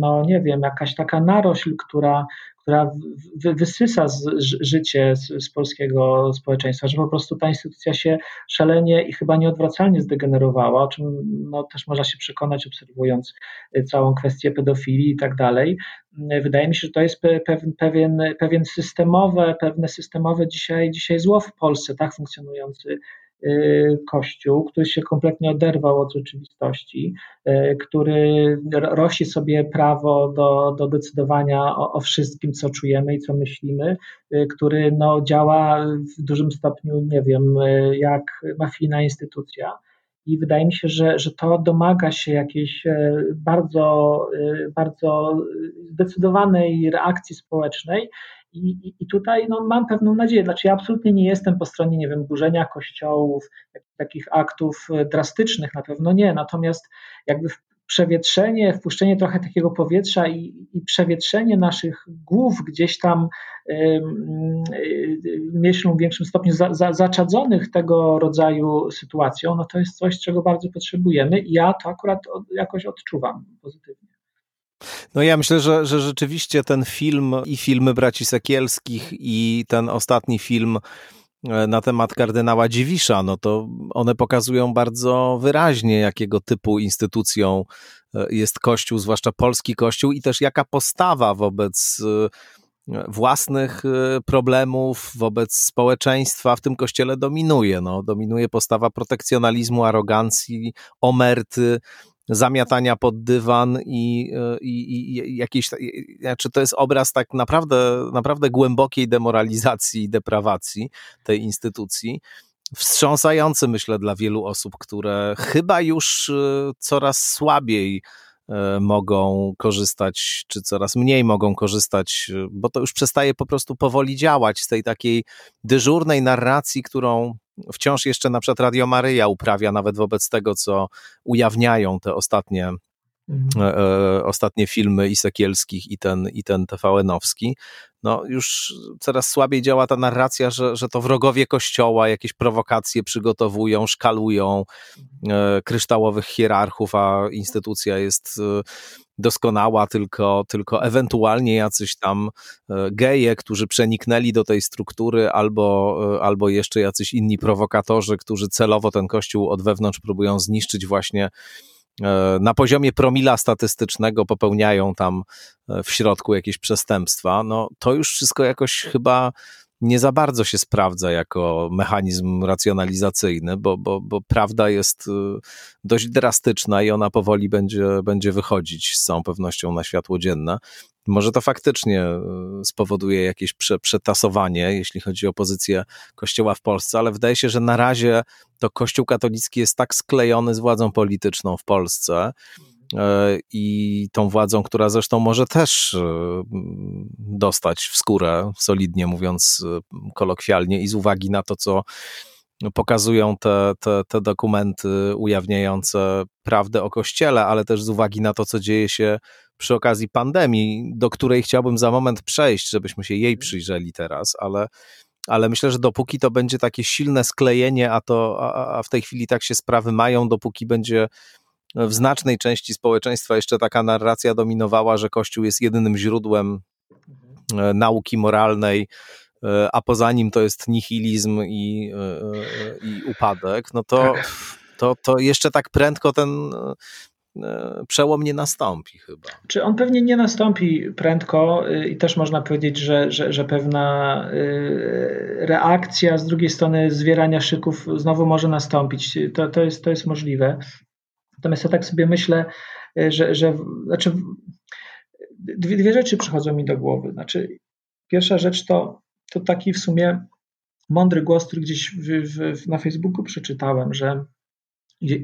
no nie wiem, jakaś taka narośl, która, która wysysa z, życie z, z, polskiego społeczeństwa, że po prostu ta instytucja się szalenie i chyba nieodwracalnie zdegenerowała, o czym no, też można się przekonać, obserwując y, całą kwestię pedofilii i tak dalej. Wydaje mi się, że to jest pewien, pewien, pewien systemowe, pewne systemowe dzisiaj, dzisiaj zło w Polsce, tak funkcjonujący Y, Kościół, który się kompletnie oderwał od rzeczywistości, y, który rości sobie prawo do, do decydowania o, o wszystkim, co czujemy i co myślimy, y, który no, działa w dużym stopniu, nie wiem, jak mafijna instytucja. I wydaje mi się, że, że to domaga się jakiejś bardzo, bardzo zdecydowanej reakcji społecznej, i, I, tutaj no, mam pewną nadzieję. Znaczy, ja absolutnie nie jestem po stronie, nie wiem, burzenia kościołów, takich aktów e, drastycznych, na pewno nie. Natomiast jakby przewietrzenie, wpuszczenie trochę takiego powietrza i, i przewietrzenie naszych głów gdzieś tam y, myślą w większym stopniu za, za, zaczadzonych tego rodzaju sytuacją, no to jest coś, czego bardzo potrzebujemy i ja to akurat od, jakoś odczuwam pozytywnie. No ja myślę, że, że rzeczywiście ten film i filmy braci Sekielskich i ten ostatni film e, na temat kardynała Dziwisza, no to one pokazują bardzo wyraźnie, jakiego typu instytucją e, jest Kościół, zwłaszcza polski Kościół i też jaka postawa wobec e, własnych problemów, wobec społeczeństwa w tym kościele dominuje. No, dominuje postawa protekcjonalizmu, arogancji, omerty, zamiatania pod dywan i, i, i jakieś, znaczy to jest obraz tak naprawdę, naprawdę głębokiej demoralizacji i deprawacji tej instytucji. Wstrząsający, myślę, dla wielu osób, które chyba już e, coraz słabiej e, mogą korzystać, czy coraz mniej mogą korzystać, bo to już przestaje po prostu powoli działać z tej takiej dyżurnej narracji, którą wciąż jeszcze na przykład Radio Maryja uprawia nawet wobec tego, co ujawniają te ostatnie mhm. e, e ostatnie filmy i Sekielskich i ten, i ten TVN-owski, no już coraz słabiej działa ta narracja, że, że to wrogowie kościoła jakieś prowokacje przygotowują, szkalują e, kryształowych hierarchów, a instytucja jest e, doskonała, tylko, tylko ewentualnie jacyś tam e, geje, którzy przeniknęli do tej struktury, albo, e, albo jeszcze jacyś inni prowokatorzy, którzy celowo ten kościół od wewnątrz próbują zniszczyć właśnie na poziomie promila statystycznego popełniają tam w środku jakieś przestępstwa, no to już wszystko jakoś chyba nie za bardzo się sprawdza jako mechanizm racjonalizacyjny, bo, bo, bo prawda jest y, dość drastyczna i ona powoli będzie, będzie wychodzić z całą pewnością na światło dzienne. Może to faktycznie y, spowoduje jakieś prze, przetasowanie, jeśli chodzi o pozycję Kościoła w Polsce, ale wydaje się, że na razie to Kościół katolicki jest tak sklejony z władzą polityczną w Polsce, E, i tą władzą, która zresztą może też e, dostać w skórę, solidnie mówiąc e, kolokwialnie, i z uwagi na to, co pokazują te, te, te dokumenty ujawniające prawdę o Kościele, ale też z uwagi na to, co dzieje się przy okazji pandemii, do której chciałbym za moment przejść, żebyśmy się jej przyjrzeli teraz, ale, ale myślę, że dopóki to będzie takie silne sklejenie, a, to, a, a w tej chwili tak się sprawy mają, dopóki będzie w znacznej części społeczeństwa jeszcze taka narracja dominowała, że Kościół jest jedynym źródłem e, nauki moralnej, a poza nim to jest nihilizm i, e, i upadek, no to, tak. to, to jeszcze tak prędko ten przełom nie nastąpi chyba. Czy on pewnie nie nastąpi prędko y, i też można powiedzieć, że, że, że pewna y, reakcja z drugiej strony zwierania szyków znowu może nastąpić. To, to, jest, to jest możliwe. Natomiast ja tak sobie myślę, e, że, że znaczy, dwie, dwie rzeczy przychodzą mi do głowy. Znaczy, pierwsza rzecz to, to taki w sumie mądry głos, który gdzieś w, w, na Facebooku przeczytałem, że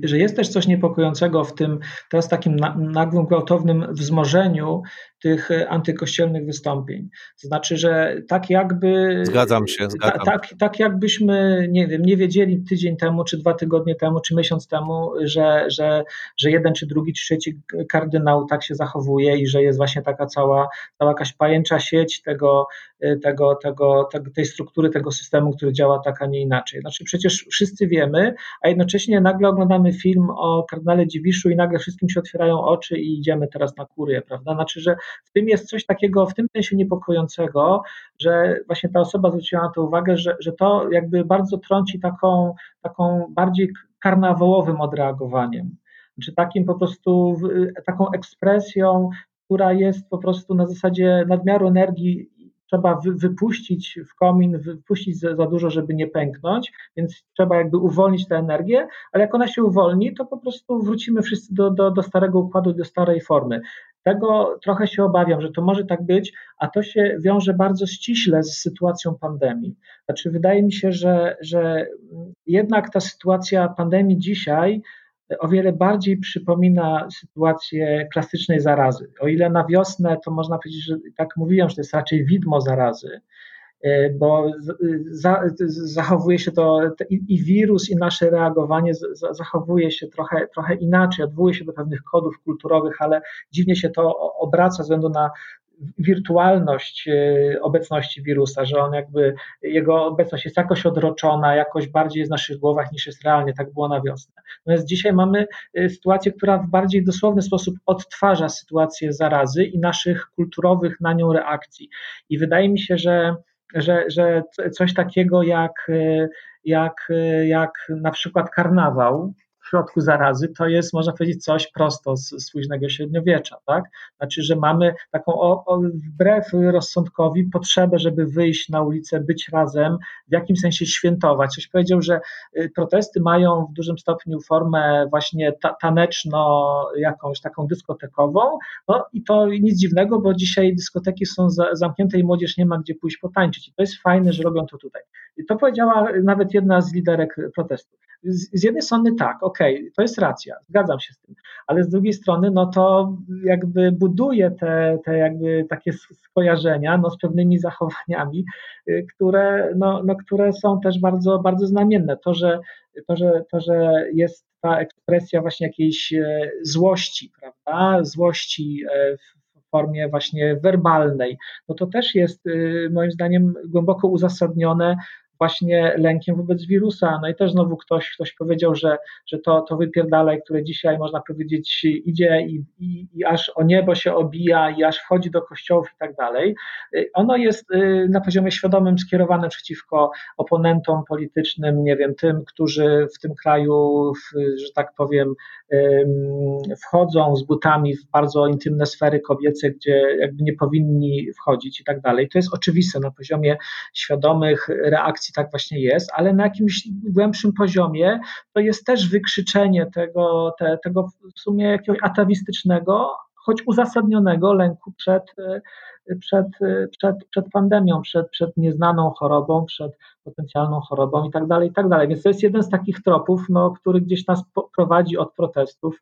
że jest też coś niepokojącego w tym teraz takim nagłym, gwałtownym wzmożeniu tych e, antykościelnych wystąpień. To znaczy, że tak jakby. Zgadzam się, zgadzam. Tak, tak jakbyśmy, nie wiem, nie wiedzieli tydzień temu, czy dwa tygodnie temu, czy miesiąc temu, że, że, że jeden, czy drugi, czy trzeci kardynał tak się zachowuje i że jest właśnie taka cała, cała jakaś pajęcza sieć tego, e, tego, tego, tego, tej struktury, tego systemu, który działa tak, a nie inaczej. Znaczy, przecież wszyscy wiemy, a jednocześnie nagle oglądamy film o kardynale Dziwiszu i nagle wszystkim się otwierają oczy i idziemy teraz na kurię, prawda? Znaczy, że w tym jest coś takiego, w tym sensie niepokojącego, że właśnie ta osoba zwróciła na to uwagę, że, że to jakby bardzo trąci taką, taką bardziej karnawałowym odreagowaniem. Czy takim po prostu, taką ekspresją, która jest po prostu na zasadzie nadmiaru energii trzeba wy, wypuścić w komin, wypuścić za, dużo, żeby nie pęknąć, więc trzeba jakby uwolnić tę energię, ale jak ona się uwolni, to po prostu wrócimy wszyscy do, do, do starego układu, do starej formy. Tego trochę się obawiam, że to może tak być, a to się wiąże bardzo ściśle z sytuacją pandemii. Znaczy, wydaje mi się, że, że jednak ta sytuacja pandemii dzisiaj o wiele bardziej przypomina sytuację klasycznej zarazy. O ile na wiosnę to można powiedzieć, że tak mówiłem, że to jest raczej widmo zarazy, bo za, zachowuje się to i, i, wirus, i nasze reagowanie zachowuje się trochę, trochę inaczej, odwołuje się do pewnych kodów kulturowych, ale dziwnie się to obraca ze względu na wirtualność e, obecności wirusa, że on jakby, jego obecność jest jakoś odroczona, jakoś bardziej jest w naszych głowach niż jest realnie, tak było na wiosnę. Natomiast dzisiaj mamy e, sytuację, która w bardziej dosłowny sposób odtwarza sytuację zarazy i naszych kulturowych na nią reakcji. I wydaje mi się, że że, że coś takiego jak, e, jak, jak na przykład karnawał, środku zarazy, to jest, można powiedzieć, coś prosto z, z późnego średniowiecza, tak? Znaczy, że mamy taką, o, o, wbrew rozsądkowi, potrzebę, żeby wyjść na ulicę, być razem, w jakimś sensie świętować. Coś powiedział, że y, protesty mają w dużym stopniu formę właśnie ta, taneczno, jakąś taką dyskotekową, no i to nic dziwnego, bo dzisiaj dyskoteki są za, zamknięte i młodzież nie ma gdzie pójść potańczyć. I to jest fajne, że robią to tutaj. I to powiedziała nawet jedna z liderek protestu. Z, z jednej strony tak, okej, okay, to jest racja, zgadzam się z tym, ale z drugiej strony, no to jakby buduje te, te jakby takie skojarzenia no, z pewnymi zachowaniami, y, które, no, no, które są też bardzo, bardzo znamienne. To że, to, że, to, że jest ta ekspresja właśnie jakiejś e, złości, prawda, złości e, w formie właśnie werbalnej, no to też jest y, moim zdaniem głęboko uzasadnione właśnie lękiem wobec wirusa. No i też znowu ktoś, ktoś powiedział, że, że to, to wypierdalaj, które dzisiaj można powiedzieć idzie i, i, i aż o niebo się obija i aż wchodzi do kościołów i tak dalej. Ono jest y, na poziomie świadomym skierowane przeciwko oponentom politycznym, nie wiem, tym, którzy w tym kraju, że tak powiem, wchodzą z butami w bardzo intymne sfery kobiece, gdzie jakby nie powinni wchodzić i tak dalej. To jest oczywiste na poziomie świadomych reakcji tak właśnie jest, ale na jakimś głębszym poziomie to jest też wykrzyczenie tego, te, tego w sumie jakiegoś atawistycznego, choć uzasadnionego lęku przed, przed, przed, przed pandemią, przed, przed nieznaną chorobą, przed potencjalną chorobą i tak dalej, i tak dalej. Więc to jest jeden z takich tropów, no, który gdzieś nas prowadzi od protestów,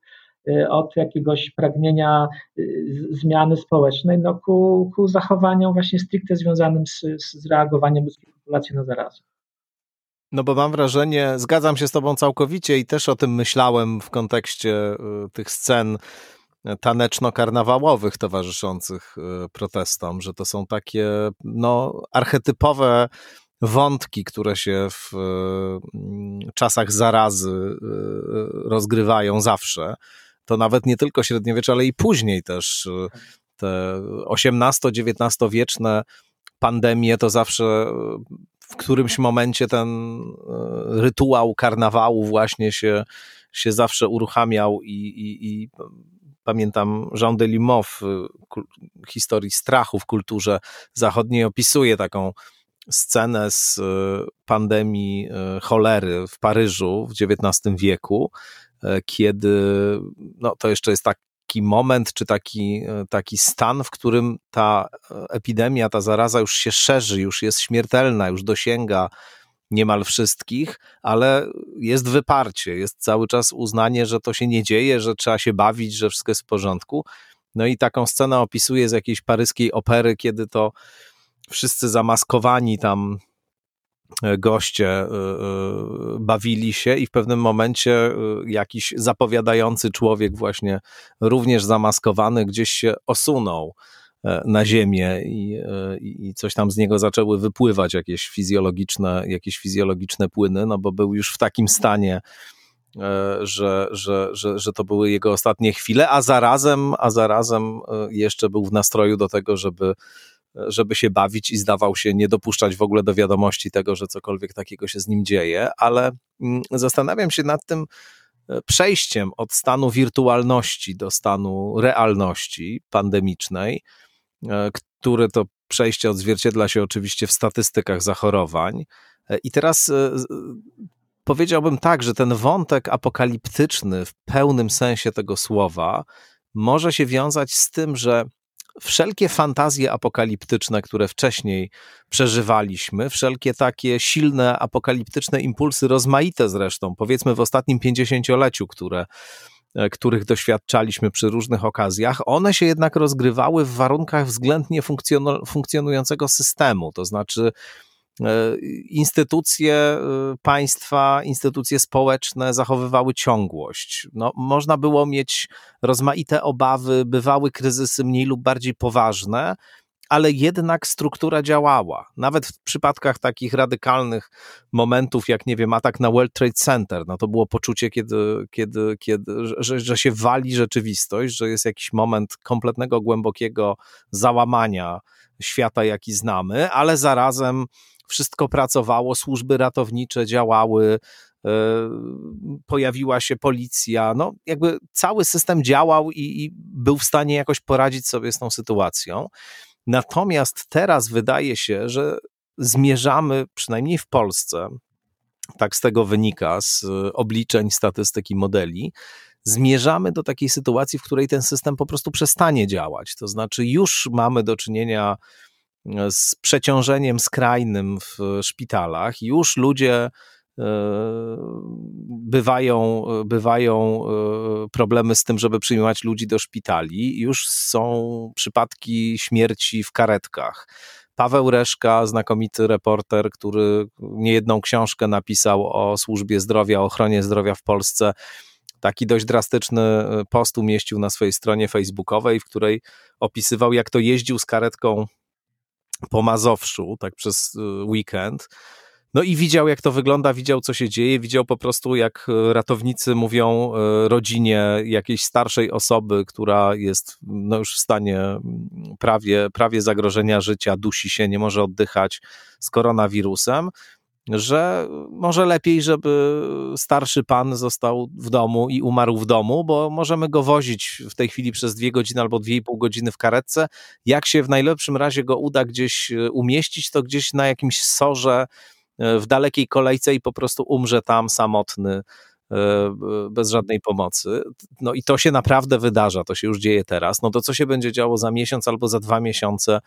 od jakiegoś pragnienia y, zmiany społecznej no, ku, ku zachowaniom właśnie stricte związanym z, z reagowaniem ludzkiej populacji na zarazę. No bo mam wrażenie, zgadzam się z Tobą całkowicie i też o tym myślałem w kontekście y, tych scen taneczno-karnawałowych towarzyszących y, protestom, że to są takie no, archetypowe wątki, które się w y, czasach zarazy rozgrywają zawsze. To nawet nie tylko średniowiecze, ale i później też te XVIII-XIX wieczne pandemie to zawsze w którymś momencie ten e, rytuał karnawału właśnie się, się zawsze uruchamiał i, i, i pamiętam Jean Delimot w historii strachu w kulturze zachodniej opisuje taką scenę z pandemii cholery w Paryżu w XIX wieku, kiedy no, to jeszcze jest tak taki moment, czy taki, e, taki stan, w którym ta e, epidemia, ta zaraza już się szerzy, już jest śmiertelna, już dosięga niemal wszystkich, ale jest wyparcie, jest cały czas uznanie, że to się nie dzieje, że trzeba się bawić, że wszystko jest w porządku. No i taką scenę opisuje z jakiejś paryskiej opery, kiedy to wszyscy zamaskowani tam E, goście e, e, bawili się i w pewnym momencie jakiś zapowiadający człowiek właśnie również zamaskowany gdzieś się osunął na ziemię i, i coś tam z niego zaczęły wypływać jakieś fizjologiczne, jakieś fizjologiczne płyny, no bo był już w takim stanie, że, że, że, że to były jego ostatnie chwile, a zarazem, a zarazem jeszcze był w nastroju do tego, żeby żeby się bawić i zdawał się nie dopuszczać w ogóle do wiadomości tego, że cokolwiek takiego się z nim dzieje, ale mm, zastanawiam się nad tym e, przejściem od stanu wirtualności do stanu realności pandemicznej, e, które to przejście odzwierciedla się oczywiście w statystykach zachorowań. E, I teraz powiedziałbym tak, że ten wątek apokaliptyczny w pełnym sensie tego słowa może się wiązać z tym, że wszelkie fantazje apokaliptyczne, które wcześniej przeżywaliśmy, wszelkie takie silne apokaliptyczne impulsy, rozmaite zresztą, powiedzmy w ostatnim pięćdziesięcioleciu, które e, których doświadczaliśmy przy różnych okazjach, one się jednak rozgrywały w warunkach względnie funkcjonującego systemu. To znaczy, instytucje e, państwa, instytucje społeczne zachowywały ciągłość. No, można było mieć rozmaite obawy, bywały kryzysy mniej lub bardziej poważne, ale jednak struktura działała. Nawet w przypadkach takich radykalnych momentów, jak nie wiem, atak na World Trade Center, no to było poczucie, kiedy, kiedy, kiedy, że, że się wali rzeczywistość, że jest jakiś moment kompletnego, głębokiego załamania świata, jaki znamy, ale zarazem wszystko pracowało, służby ratownicze działały, e, pojawiła się policja, no jakby cały system działał i, i, był w stanie jakoś poradzić sobie z tą sytuacją. Natomiast teraz wydaje się, że zmierzamy, przynajmniej w Polsce, tak z tego wynika, z obliczeń, statystyki, modeli, zmierzamy do takiej sytuacji, w której ten system po prostu przestanie działać. To znaczy, już mamy do czynienia z przeciążeniem skrajnym w szpitalach. Już ludzie bywają, bywają e, problemy z tym, żeby przyjmować ludzi do szpitali. Już są przypadki śmierci w karetkach. Paweł Reszka, znakomity reporter, który niejedną książkę napisał o służbie zdrowia, o ochronie zdrowia w Polsce, taki dość drastyczny e, post umieścił na swojej stronie facebookowej, w której opisywał, jak to jeździł z karetką po Mazowszu, tak przez y, weekend. No i widział, jak to wygląda, widział, co się dzieje, widział po prostu, jak y, ratownicy mówią y, rodzinie jakiejś starszej osoby, która jest no już w stanie mm, prawie, prawie zagrożenia życia, dusi się, nie może oddychać z koronawirusem, że może lepiej, żeby starszy pan został w domu i umarł w domu, bo możemy go wozić w tej chwili przez dwie godziny albo dwie i pół godziny w karetce. Jak się w najlepszym razie go uda gdzieś e, umieścić, to gdzieś na jakimś sorze e, w dalekiej kolejce i po prostu umrze tam samotny e, bez żadnej pomocy. No i to się naprawdę wydarza, to się już dzieje teraz. No to co się będzie działo za miesiąc albo za dwa miesiące?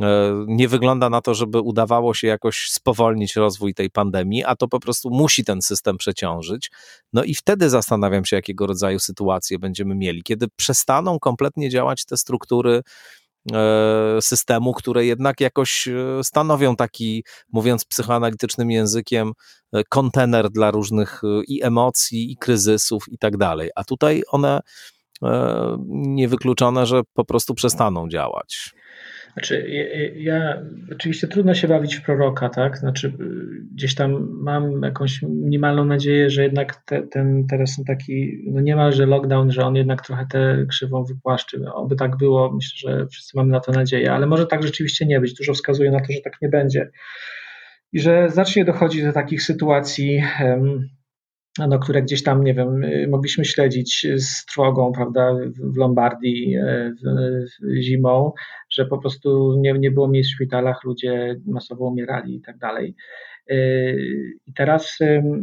E, nie wygląda na to, żeby udawało się jakoś spowolnić rozwój tej pandemii, a to po prostu musi ten system przeciążyć. No i wtedy zastanawiam się, jakiego rodzaju sytuacje będziemy mieli, kiedy przestaną kompletnie działać te struktury systemu, które jednak jakoś e, stanowią taki, mówiąc psychoanalitycznym językiem, kontener dla różnych i emocji, i kryzysów i tak dalej. A tutaj one niewykluczone, że po prostu przestaną działać. Znaczy, ja, oczywiście trudno się bawić w proroka, tak? Znaczy, gdzieś tam mam jakąś minimalną nadzieję, że jednak te, ten teraz taki, no niemalże lockdown, że on jednak trochę tę krzywą wypłaszczy. Oby tak było, myślę, że wszyscy mamy na to nadzieję, ale może tak rzeczywiście nie być. Dużo wskazuje na to, że tak nie będzie. I że zacznie dochodzić do takich sytuacji, no, które gdzieś tam, nie wiem, y, mogliśmy śledzić z trwogą, prawda, w Lombardii e, zimą, że po prostu nie, nie było miejsc w szpitalach, ludzie masowo umierali i tak dalej. Y, I teraz,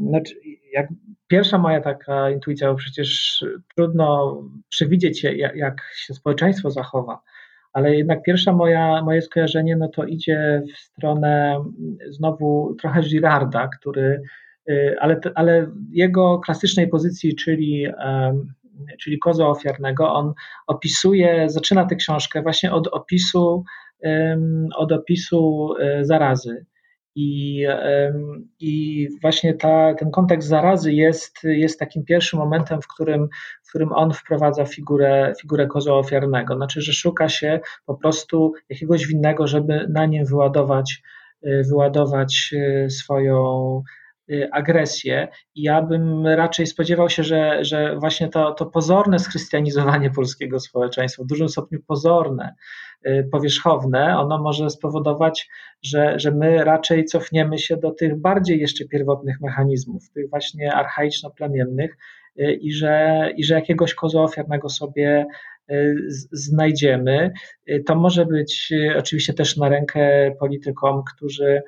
znaczy, jak pierwsza moja taka intuicja, bo przecież trudno przewidzieć, jak, jak się społeczeństwo zachowa, ale jednak pierwsza moja, moje skojarzenie, no to idzie w stronę znowu trochę Girarda, który Y, ale, ale jego klasycznej pozycji, czyli, czyli koza ofiarnego, on opisuje, zaczyna tę książkę właśnie od opisu, od opisu y, zarazy. I, i właśnie ta, ten kontekst zarazy jest, jest takim pierwszym momentem, w którym, w którym on wprowadza figurę, figurę kozła ofiarnego. Znaczy, że szuka się po prostu jakiegoś winnego, żeby na nim wyładować, y, wyładować swoją, Y, agresję. I ja bym raczej spodziewał się, że, że właśnie to, to pozorne schrystianizowanie polskiego społeczeństwa, w dużym stopniu pozorne, y, powierzchowne, ono może spowodować, że, że my raczej cofniemy się do tych bardziej jeszcze pierwotnych mechanizmów, tych właśnie archaiczno-plemiennych y, i że, i że jakiegoś kozła ofiarnego sobie znajdziemy. To może być oczywiście też na rękę politykom, którzy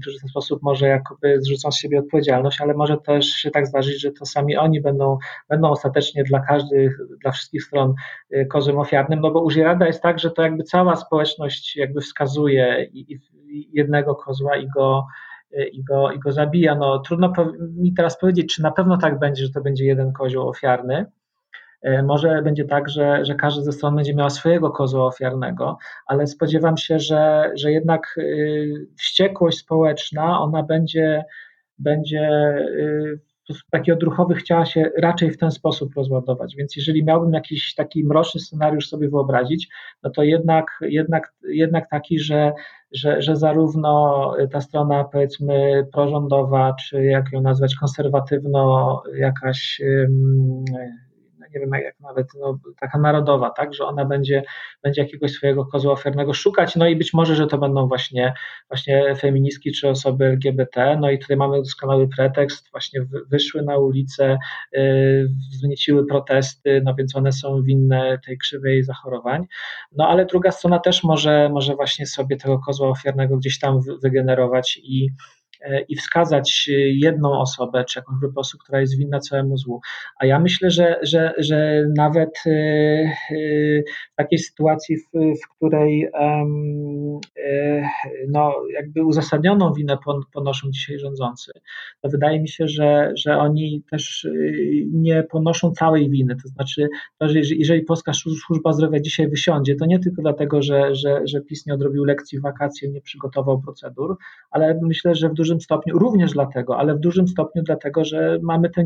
którzy w ten sposób może jakoby zrzucą z siebie odpowiedzialność, ale może też się tak zdarzyć, że to sami oni będą, będą ostatecznie dla każdych, dla wszystkich stron y, kozłem ofiarnym, no bo u Girarda jest tak, że to jakby cała społeczność jakby wskazuje i, i jednego kozła i go, y, i go, i go zabija. No, trudno mi teraz powiedzieć, czy na pewno tak będzie, że to będzie jeden kozioł ofiarny, może będzie tak, że, że każdy ze stron będzie miał swojego kozła ofiarnego, ale spodziewam się, że, że jednak y, wściekłość społeczna, ona będzie, będzie y, taki odruchowy chciała się raczej w ten sposób rozładować. Więc jeżeli miałbym jakiś taki mroczny scenariusz sobie wyobrazić, no to jednak, jednak, jednak taki, że, że, że zarówno ta strona powiedzmy prorządowa, czy jak ją nazwać, konserwatywno jakaś nie wiem jak nawet, no, taka narodowa, tak, że ona będzie, będzie jakiegoś swojego kozła ofiarnego szukać, no i być może, że to będą właśnie, właśnie feministki czy osoby LGBT, no i tutaj mamy doskonały pretekst, właśnie wyszły na ulicę, yy, wznieciły protesty, no więc one są winne tej krzywej zachorowań, no ale druga strona też może, może właśnie sobie tego kozła ofiarnego gdzieś tam wygenerować i i wskazać jedną osobę czy jakąś grupę osób, która jest winna całemu złu. A ja myślę, że, że, że nawet e, e, w takiej sytuacji, w, w której no, jakby uzasadnioną winę ponoszą dzisiaj rządzący, to wydaje mi się, że, że oni też nie ponoszą całej winy. To znaczy, to, że jeżeli Polska Służba Zdrowia dzisiaj wysiądzie, to nie tylko dlatego, że, że, że PiS nie odrobił lekcji w wakacje, nie przygotował procedur, ale myślę, że w dużym dużym stopniu, również dlatego, ale w dużym stopniu dlatego, że mamy tę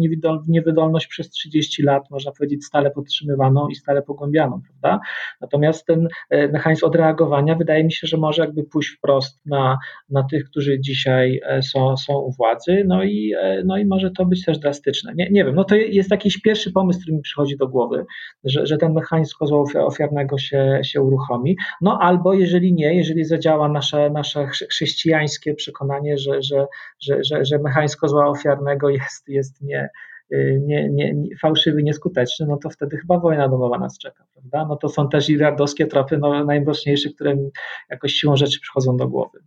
niewydolność przez 30 lat, można powiedzieć, stale podtrzymywaną i stale pogłębianą, prawda? Natomiast ten e, mechanizm odreagowania wydaje mi się, że może jakby pójść wprost na, na tych, którzy dzisiaj e, są, są u władzy, no i, e, no i może to być też drastyczne. Nie, nie wiem, no to jest jakiś pierwszy pomysł, który mi przychodzi do głowy, że, że ten mechanizm kozła ofiarnego się, się uruchomi, no albo jeżeli nie, jeżeli zadziała nasze, nasze chrześcijańskie przekonanie, że, że że, że, że, że mechanizm kozła ofiarnego jest, jest nie, nie, nie, nie, fałszywy, nieskuteczny, no to wtedy chyba wojna domowa nas czeka, prawda? No to są też irardowskie tropy no, najmroczniejsze, które jakoś siłą rzeczy przychodzą do głowy.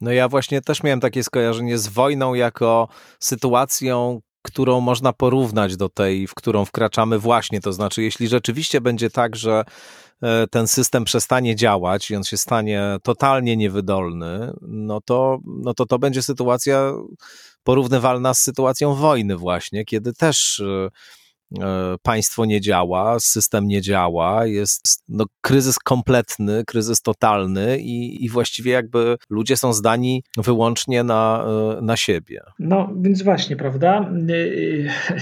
No ja właśnie też miałem takie skojarzenie z wojną jako sytuacją, którą można porównać do tej, w którą wkraczamy właśnie. To znaczy, jeśli rzeczywiście będzie tak, że e, ten system przestanie działać i on się stanie totalnie niewydolny, no to, no to to będzie sytuacja porównywalna z sytuacją wojny właśnie, kiedy też E, państwo nie działa, system nie działa, jest no, kryzys kompletny, kryzys totalny i, i właściwie jakby ludzie są zdani wyłącznie na, e, na siebie. No więc właśnie, prawda?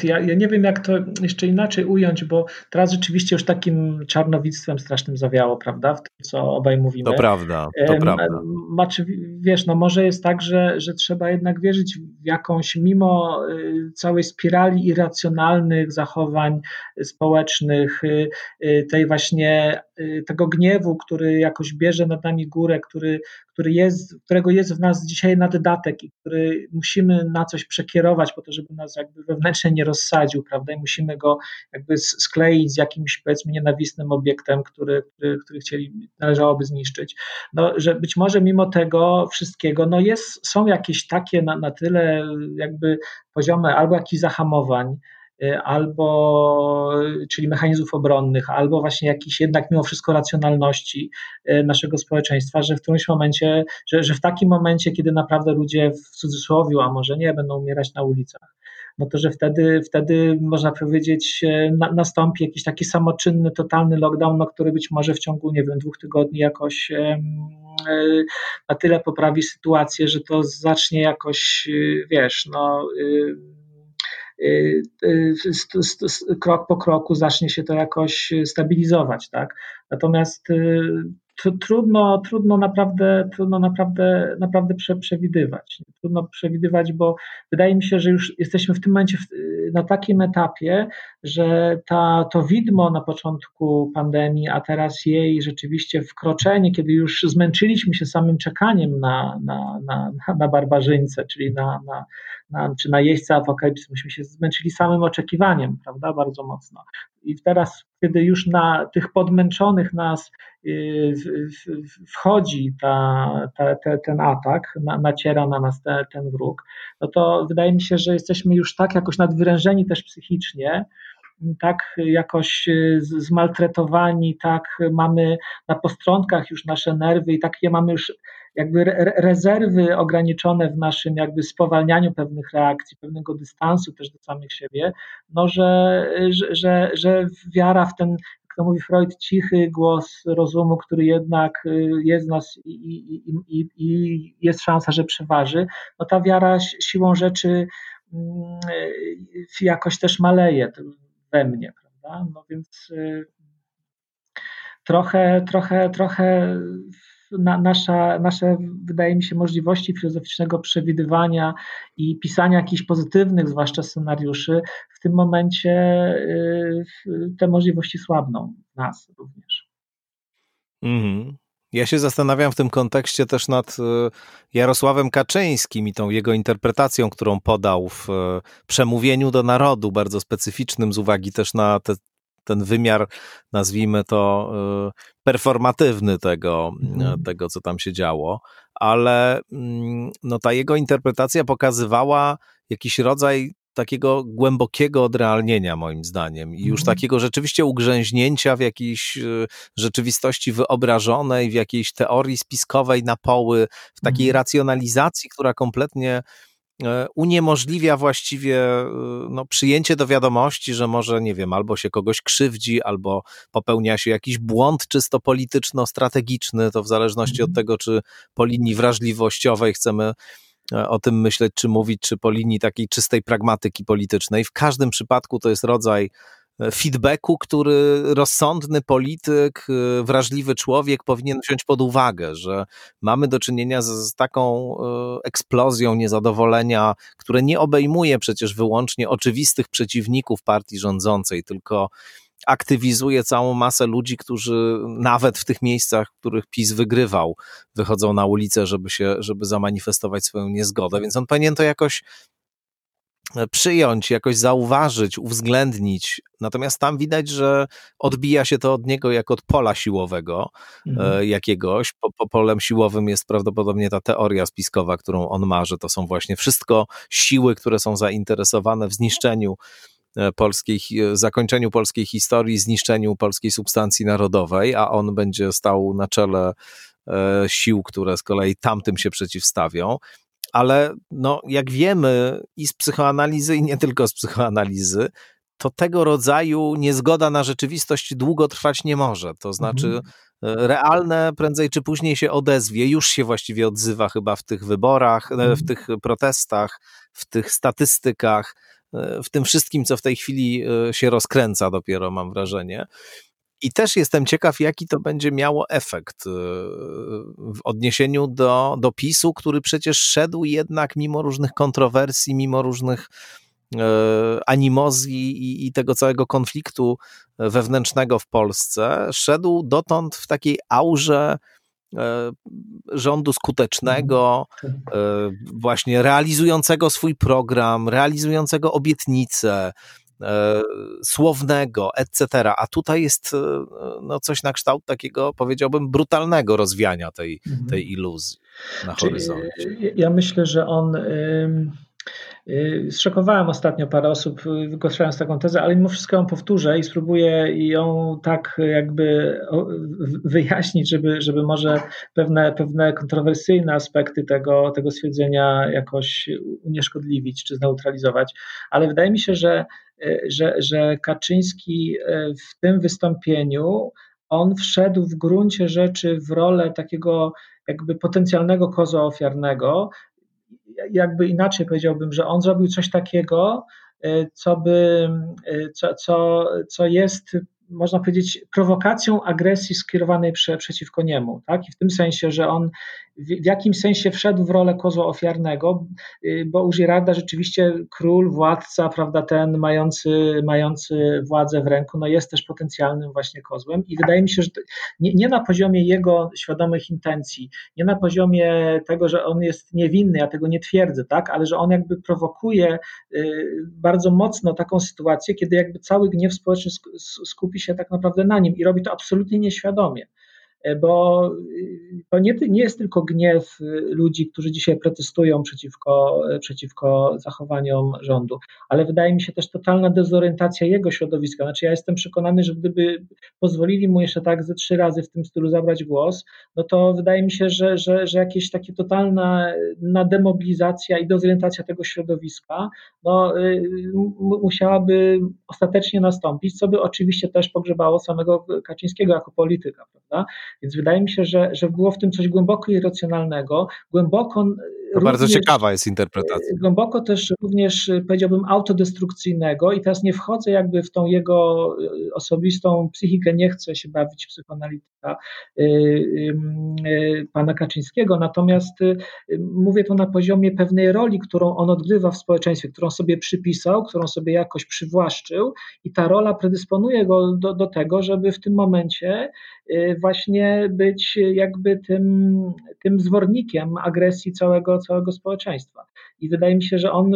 Ja, ja nie wiem, jak to jeszcze inaczej ująć, bo teraz rzeczywiście już takim czarnowictwem strasznym zawiało, prawda? W tym, co obaj mówimy. To prawda, to prawda. Maczy, wiesz, no może jest tak, że, że trzeba jednak wierzyć w jakąś, mimo całej spirali irracjonalnych zachowań, zachowań społecznych, y, y, tej właśnie y, tego gniewu, który jakoś bierze nad nami górę, który, który jest, którego jest w nas dzisiaj naddatek i który musimy na coś przekierować po to, żeby nas jakby wewnętrznie nie rozsadził, prawda? I musimy go jakby skleić z jakimś powiedzmy nienawistnym obiektem, który, który, który chcieli, należałoby zniszczyć. No, że być może mimo tego wszystkiego, no jest, są jakieś takie na, na tyle jakby poziomy albo jakichś zahamowań, albo, czyli mechanizmów obronnych, albo właśnie jakiś jednak mimo wszystko racjonalności y, naszego społeczeństwa, że w którymś momencie, że, że w takim momencie, kiedy naprawdę ludzie w cudzysłowie, a może nie, będą umierać na ulicach, no to że wtedy, wtedy można powiedzieć, y, na, nastąpi jakiś taki samoczynny, totalny lockdown, no, który być może w ciągu, nie wiem, dwóch tygodni jakoś na tyle poprawi sytuację, że to zacznie jakoś, wiesz, no Y, y, krok po kroku zacznie się to jakoś stabilizować, tak? Natomiast y, trudno, trudno naprawdę, trudno naprawdę, naprawdę przewidywać. Trudno przewidywać, bo wydaje mi się, że już jesteśmy w tym momencie na takim etapie, że ta, to widmo na początku pandemii, a teraz jej rzeczywiście wkroczenie, kiedy już zmęczyliśmy się samym czekaniem na, na, na, na barbarzyńcę, czyli na, na, na, czy na jeźdźca apokalipsy, myśmy się zmęczyli samym oczekiwaniem, prawda, bardzo mocno. I teraz, kiedy już na tych podmęczonych nas y, wchodzi ta, ta, te, ten atak, na, naciera na nas te, ten wróg, no to wydaje mi się, że jesteśmy już tak jakoś nadwyrężeni też psychicznie, tak jakoś y, zmaltretowani, tak mamy na postrontkach już nasze nerwy i takie mamy już jakby rezerwy ograniczone w naszym jakby spowalnianiu pewnych reakcji, pewnego dystansu też do samych siebie, no że, że, że wiara w ten, to mówi Freud, cichy głos rozumu, który jednak y, jest w nas i, i, i, i jest szansa, że przeważy, no ta wiara siłą rzeczy mm, jakoś też maleje we mnie, prawda? No więc y, trochę, trochę, trochę na, nasza, nasze, wydaje mi się, możliwości filozoficznego przewidywania i pisania jakichś pozytywnych, zwłaszcza scenariuszy, w tym momencie y, te możliwości słabną nas również. Mhm. Ja się zastanawiam w tym kontekście też nad y, Jarosławem Kaczyńskim i tą jego interpretacją, którą podał w y, przemówieniu do narodu, bardzo specyficznym z uwagi też na te ten wymiar, nazwijmy to, y, performatywny tego, mm. tego, co tam się działo, ale mm, no, ta jego interpretacja pokazywała jakiś rodzaj takiego głębokiego odrealnienia, moim zdaniem, i już mm. takiego rzeczywiście ugrzęźnięcia w jakiejś y, rzeczywistości wyobrażonej, w jakiejś teorii spiskowej na poły, w takiej mm. racjonalizacji, która kompletnie uniemożliwia właściwie e, no, przyjęcie do wiadomości, że może, nie wiem, albo się kogoś krzywdzi, albo popełnia się jakiś błąd czysto polityczno-strategiczny, to w zależności od mhm. tego, czy po linii wrażliwościowej chcemy e, o tym myśleć, czy mówić, czy po linii takiej czystej pragmatyki politycznej. W każdym przypadku to jest rodzaj feedbacku, który rozsądny polityk, y, wrażliwy człowiek powinien wziąć pod uwagę, że mamy do czynienia z, z taką y, eksplozją niezadowolenia, które nie obejmuje przecież wyłącznie oczywistych przeciwników partii rządzącej, tylko aktywizuje całą masę ludzi, którzy nawet w tych miejscach, w których PiS wygrywał, wychodzą na ulicę, żeby się, żeby zamanifestować swoją niezgodę. Więc on powinien to jakoś przyjąć, jakoś zauważyć, uwzględnić. Natomiast tam widać, że odbija się to od niego jak od pola siłowego mhm. E, jakiegoś. Po, po, polem siłowym jest prawdopodobnie ta teoria spiskowa, którą on ma, że to są właśnie wszystko siły, które są zainteresowane w zniszczeniu e, polskiej, zakończeniu polskiej historii, zniszczeniu polskiej substancji narodowej, a on będzie stał na czele e, sił, które z kolei tamtym się przeciwstawią ale no, jak wiemy i z psychoanalizy, i nie tylko z psychoanalizy, to tego rodzaju niezgoda na rzeczywistość długo trwać nie może. To znaczy, mhm. E, realne prędzej czy później się odezwie, już się właściwie odzywa chyba w tych wyborach, mhm. w tych protestach, w tych statystykach, w tym wszystkim, co w tej chwili się rozkręca dopiero, mam wrażenie. I też jestem ciekaw, jaki to będzie miało efekt y, w odniesieniu do, do PiSu, który przecież szedł jednak mimo różnych kontrowersji, mimo różnych y, animozji i, i, tego całego konfliktu wewnętrznego w Polsce, szedł dotąd w takiej aurze y, rządu skutecznego, mhm. właśnie realizującego swój program, realizującego obietnice, słownego, etc. A tutaj jest e, no, coś na kształt takiego, powiedziałbym, brutalnego rozwiania tej, mhm. tej iluzji na horyzoncie. Ja myślę, że on. Zszokowałem ostatnio parę osób, wygłaszając taką tezę, ale mimo wszystko ją powtórzę i spróbuję ją tak jakby wyjaśnić, żeby, żeby może pewne, pewne kontrowersyjne aspekty tego, tego stwierdzenia jakoś unieszkodliwić czy zneutralizować. Ale wydaje mi się, że E, że, że Kaczyński w tym wystąpieniu on wszedł w gruncie rzeczy w rolę takiego jakby potencjalnego kozła ofiarnego. Jakby inaczej powiedziałbym, że on zrobił coś takiego, e, co, by, co, co, co jest można powiedzieć, prowokacją agresji skierowanej prze, przeciwko niemu. Tak? I w tym sensie, że on w, jakimś sensie wszedł w rolę kozła ofiarnego, y, bo u Girarda rzeczywiście król, władca, prawda, ten mający, mający władzę w ręku, no jest też potencjalnym właśnie kozłem i wydaje mi się, że nie, nie na poziomie jego świadomych intencji, nie na poziomie tego, że on jest niewinny, ja tego nie twierdzę, tak, ale że on jakby prowokuje y, bardzo mocno taką sytuację, kiedy jakby cały gniew społeczny skupi się tak naprawdę na nim i robi to absolutnie nieświadomie. E, bo y, to nie, nie jest tylko gniew y, ludzi, którzy dzisiaj protestują przeciwko, e, przeciwko zachowaniom rządu, ale wydaje mi się też totalna dezorientacja jego środowiska. Znaczy, ja jestem przekonany, że gdyby pozwolili mu jeszcze tak ze trzy razy w tym stylu zabrać głos, no to wydaje mi się, że, że, że jakieś takie totalna na demobilizacja i dezorientacja tego środowiska no, y, musiałaby ostatecznie nastąpić, co by oczywiście też pogrzebało samego Kaczyńskiego jako polityka, prawda? Więc wydaje mi się, że, że było w tym coś głęboko irracjonalnego, głęboko. Również, bardzo ciekawa jest interpretacja. E, głęboko też również e, powiedziałbym autodestrukcyjnego i teraz nie wchodzę jakby w tą jego e, osobistą psychikę, nie chcę się bawić psychoanalityka pana Kaczyńskiego, natomiast mówię to na poziomie pewnej roli, którą on odgrywa w społeczeństwie, którą sobie przypisał, którą sobie jakoś przywłaszczył i ta rola predysponuje go do, do tego, żeby w tym momencie właśnie być jakby tym, tym zwornikiem agresji całego, całego społeczeństwa. I wydaje mi się, że on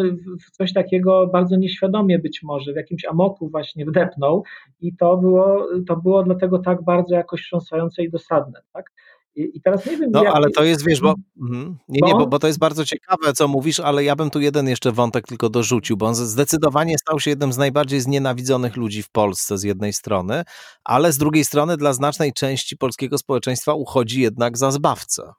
w coś takiego bardzo nieświadomie być może, w jakimś amoku właśnie wdepnął i to było, to było dlatego tak bardzo jakoś wstrząsające i dosadne. Tak? I, teraz nie wiem. No, jak... ale to jest, wiesz, bo. Mm, nie, nie, bo, bo to jest bardzo ciekawe, co mówisz, ale ja bym tu jeden jeszcze wątek tylko dorzucił, bo on zdecydowanie stał się jednym z najbardziej znienawidzonych ludzi w Polsce z jednej strony, ale z drugiej strony dla znacznej części polskiego społeczeństwa uchodzi jednak za zbawcę.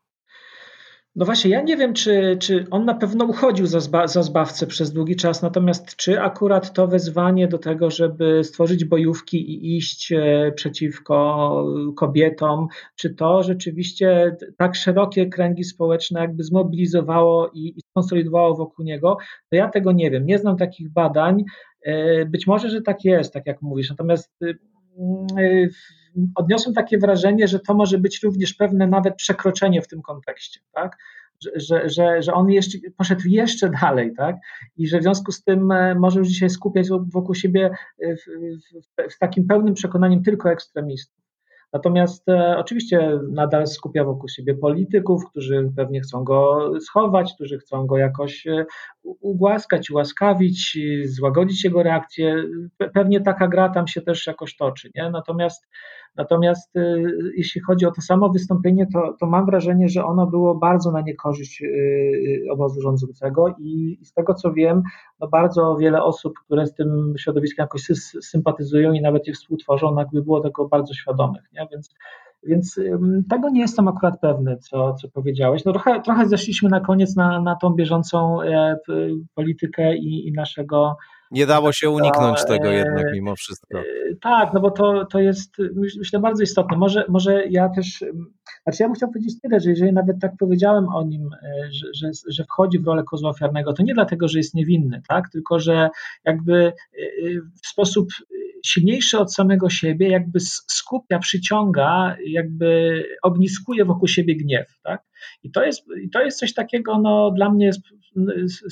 No właśnie, ja nie wiem, czy, czy on na pewno uchodził za, zba, za zbawcę przez długi czas, natomiast czy akurat to wezwanie do tego, żeby stworzyć bojówki i iść e, przeciwko kobietom, czy to rzeczywiście tak szerokie kręgi społeczne jakby zmobilizowało i, i skonsolidowało wokół niego, to ja tego nie wiem. Nie znam takich badań. E, być może, że tak jest, tak jak mówisz, natomiast y, y, odniosłem takie wrażenie, że to może być również pewne nawet przekroczenie w tym kontekście, tak? Że, że, że on jeszcze, poszedł jeszcze dalej, tak? I że w związku z tym e, może już dzisiaj skupiać wokół siebie e, w, w, w takim pełnym przekonaniem tylko ekstremistów. Natomiast e, oczywiście nadal skupia wokół siebie polityków, którzy pewnie chcą go schować, którzy chcą go jakoś e, ugłaskać, ułaskawić, złagodzić jego reakcję. Pewnie taka gra tam się też jakoś toczy. Nie? Natomiast Natomiast y, jeśli chodzi o to samo wystąpienie, to, to mam wrażenie, że ono było bardzo na niekorzyść y, y, obozu rządzącego i, z tego co wiem, no bardzo wiele osób, które z tym środowiskiem jakoś sympatyzują i nawet je współtworzą, no jakby było tego bardzo świadomych. Nie? Więc więc tego nie jestem akurat pewny, co, co powiedziałeś. No trochę, trochę zeszliśmy na koniec na, na tą bieżącą e, politykę i, i naszego Nie dało się uniknąć tego jednak mimo wszystko. Tak, no bo to, to jest myślę bardzo istotne. Może, może ja też, znaczy ja bym chciał powiedzieć tyle, że jeżeli nawet tak powiedziałem o nim, że, że, że wchodzi w rolę kozła ofiarnego, to nie dlatego, że jest niewinny, tak? tylko że jakby w sposób silniejszy od samego siebie, jakby skupia, przyciąga, jakby ogniskuje wokół siebie gniew. Tak? I to jest, i to jest coś takiego no, dla mnie z,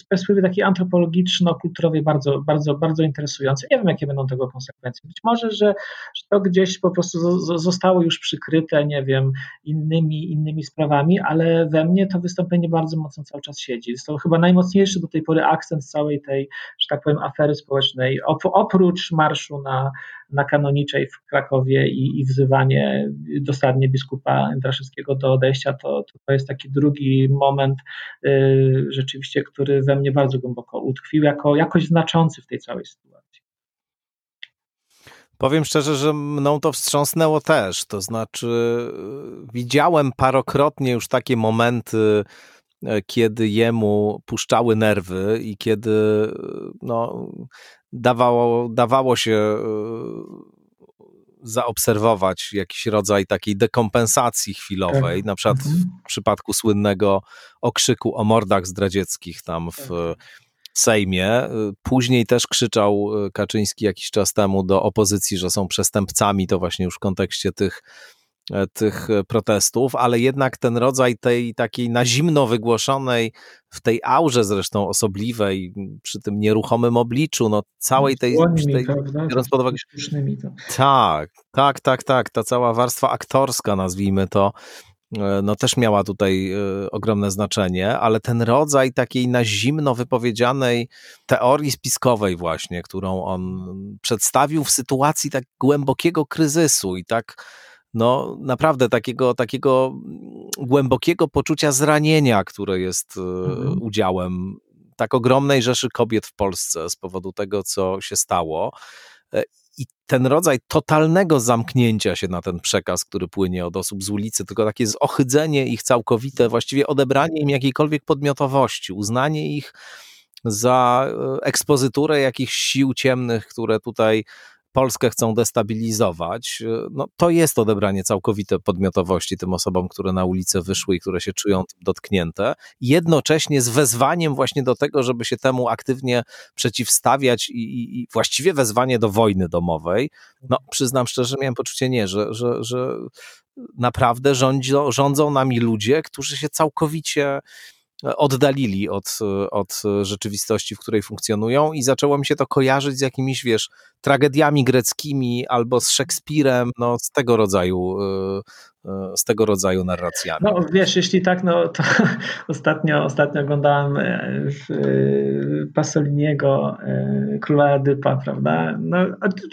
z perspektywy takiej antropologiczno-kulturowej bardzo, bardzo, bardzo interesujące. Nie wiem, jakie będą tego konsekwencje. Być może, że, że to gdzieś po prostu zostało już przykryte, nie wiem, innymi, innymi sprawami, ale we mnie to wystąpienie bardzo mocno cały czas siedzi. Jest to chyba najmocniejszy do tej pory akcent całej tej, że tak powiem, afery społecznej, oprócz marszu na, na kanoniczej w Krakowie i, i wzywanie dosadnie biskupa Draszewskiego do odejścia, to, to, jest taki drugi moment y, rzeczywiście, który we mnie bardzo głęboko utkwił, jako jakoś znaczący w tej całej sytuacji. Powiem szczerze, że mną to wstrząsnęło też. To znaczy, widziałem parokrotnie już takie momenty, e, kiedy jemu puszczały nerwy i kiedy no, dawało, dawało się e, zaobserwować jakiś rodzaj takiej dekompensacji chwilowej, tak. na przykład mhm. w przypadku słynnego okrzyku o mordach zdradzieckich tam w tak. Sejmie. Później też krzyczał e, Kaczyński jakiś czas temu do opozycji, że są przestępcami, to właśnie już w kontekście tych E, tych e, protestów, ale jednak ten rodzaj tej takiej na zimno wygłoszonej, w tej aurze zresztą osobliwej, przy tym nieruchomym obliczu, no całej tej, tej biorąc pod uwagę, tak, tak, tak, tak, ta cała warstwa aktorska, nazwijmy to, e, no też miała tutaj ogromne znaczenie, ale ten rodzaj takiej na zimno wypowiedzianej teorii spiskowej właśnie, którą on przedstawił w sytuacji tak głębokiego kryzysu i tak no naprawdę takiego, takiego głębokiego poczucia zranienia, które jest e, mhm. udziałem tak ogromnej rzeszy kobiet w Polsce z powodu tego, co się stało. E, I ten rodzaj totalnego zamknięcia się na ten przekaz, który płynie od osób z ulicy, tylko takie zohydzenie ich całkowite, właściwie odebranie im jakiejkolwiek podmiotowości, uznanie ich za e, ekspozyturę jakichś sił ciemnych, które tutaj Polskę chcą destabilizować, no to jest odebranie całkowite podmiotowości tym osobom, które na ulicę wyszły i które się czują dotknięte, jednocześnie z wezwaniem właśnie do tego, żeby się temu aktywnie przeciwstawiać i, i, i właściwie wezwanie do wojny domowej. No przyznam szczerze, miałem poczucie nie, że, że, że naprawdę rządzą, rządzą nami ludzie, którzy się całkowicie oddalili od, od rzeczywistości, w której funkcjonują i zaczęło mi się to kojarzyć z jakimiś, wiesz, tragediami greckimi albo z Szekspirem, no z tego rodzaju e, e, z tego rodzaju narracjami. No wiesz, jeśli tak, no to ostatnio, ostatnio oglądałem e, Pasoliniego Króla Edypa, prawda? No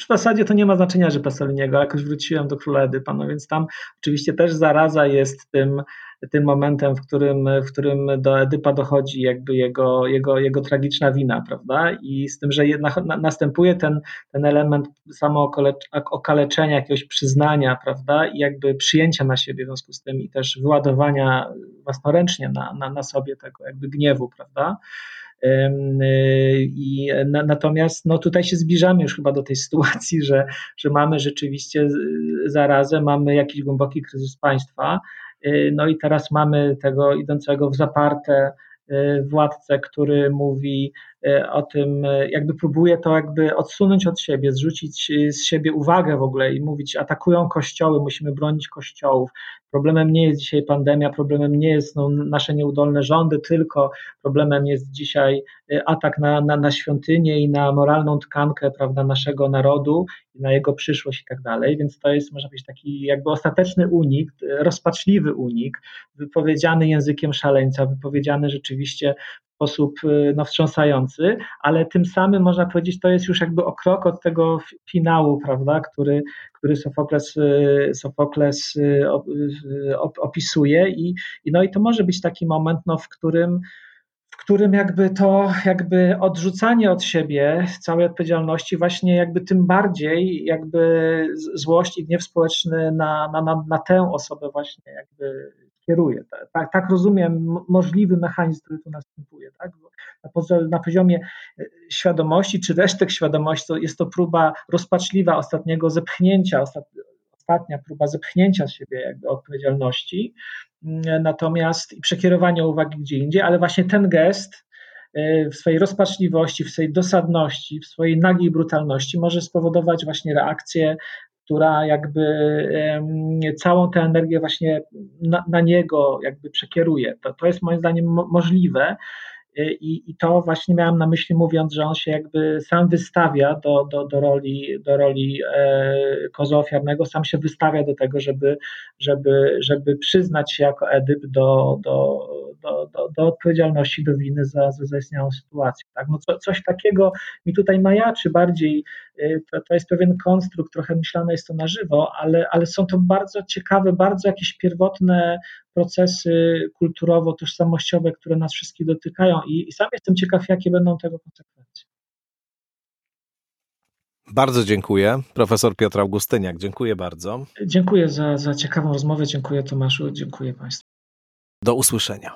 w zasadzie to nie ma znaczenia, że Pasoliniego, jakoś wróciłem do Króla Edypa, no więc tam oczywiście też zaraza jest tym tym momentem, w którym, w którym do Edypa dochodzi jakby jego, jego, jego tragiczna wina, prawda? I z tym, że jednak następuje ten, ten element samo okaleczenia, jakiegoś przyznania, prawda? I jakby przyjęcia na siebie w związku z tym i też wyładowania własnoręcznie na, na, na sobie tego jakby gniewu, prawda? I na, natomiast no, tutaj się zbliżamy już chyba do tej sytuacji, że, że mamy rzeczywiście zarazę, mamy jakiś głęboki kryzys państwa, no i teraz mamy tego idącego w zaparte y, władcę, który mówi y, o tym, jakby próbuje to jakby odsunąć od siebie, zrzucić z siebie uwagę w ogóle i mówić, atakują kościoły, musimy bronić kościołów. Problemem nie jest dzisiaj pandemia, problemem nie jest no, nasze nieudolne rządy, tylko problemem jest dzisiaj atak na, na, na świątynię i na moralną tkankę prawda, naszego narodu na jego przyszłość i tak dalej, więc to jest, można powiedzieć, taki jakby ostateczny unik, rozpaczliwy unik, wypowiedziany językiem szaleńca, wypowiedziany rzeczywiście sposób no, wstrząsający, ale tym samym można powiedzieć, to jest już jakby o krok od tego finału, prawda, który, który Sofokles, Sofokles opisuje i, i, no, i to może być taki moment, no, w którym w którym jakby to jakby odrzucanie od siebie całej odpowiedzialności właśnie jakby tym bardziej jakby złość i gniew społeczny na, na, na, na tę osobę właśnie jakby przekieruje. Tak, tak rozumiem możliwy mechanizm, który tu następuje. Tak? Na, poziomie e, świadomości czy resztek świadomości to jest to próba rozpaczliwa ostatniego zepchnięcia, ostatnia próba zepchnięcia siebie jakby odpowiedzialności, mm, natomiast i przekierowania uwagi gdzie indziej, ale właśnie ten gest e, w swojej rozpaczliwości, w swojej dosadności, w swojej nagiej brutalności może spowodować właśnie reakcję która jakby całą tę energię właśnie na, na niego jakby przekieruje. To, to jest moim zdaniem możliwe. I, I, to właśnie miałem na myśli, mówiąc, że on się jakby sam wystawia do, do, do roli, do roli e, ofiarnego, sam się wystawia do tego, żeby, żeby, żeby przyznać się jako Edyp do, do, do, do, do odpowiedzialności, do winy za, za zaistniałą sytuację. Tak? No co, coś takiego mi tutaj majaczy bardziej, y, to, to jest pewien konstrukt, trochę myślane jest to na żywo, ale, ale są to bardzo ciekawe, bardzo jakieś pierwotne procesy kulturowo-tożsamościowe, które nas wszystkich dotykają i, i sam jestem ciekaw, jakie będą tego konsekwencje. Bardzo dziękuję. Profesor Piotr Augustyniak, dziękuję bardzo. Dziękuję za, za ciekawą rozmowę, dziękuję Tomaszu, dziękuję Państwu. Do usłyszenia.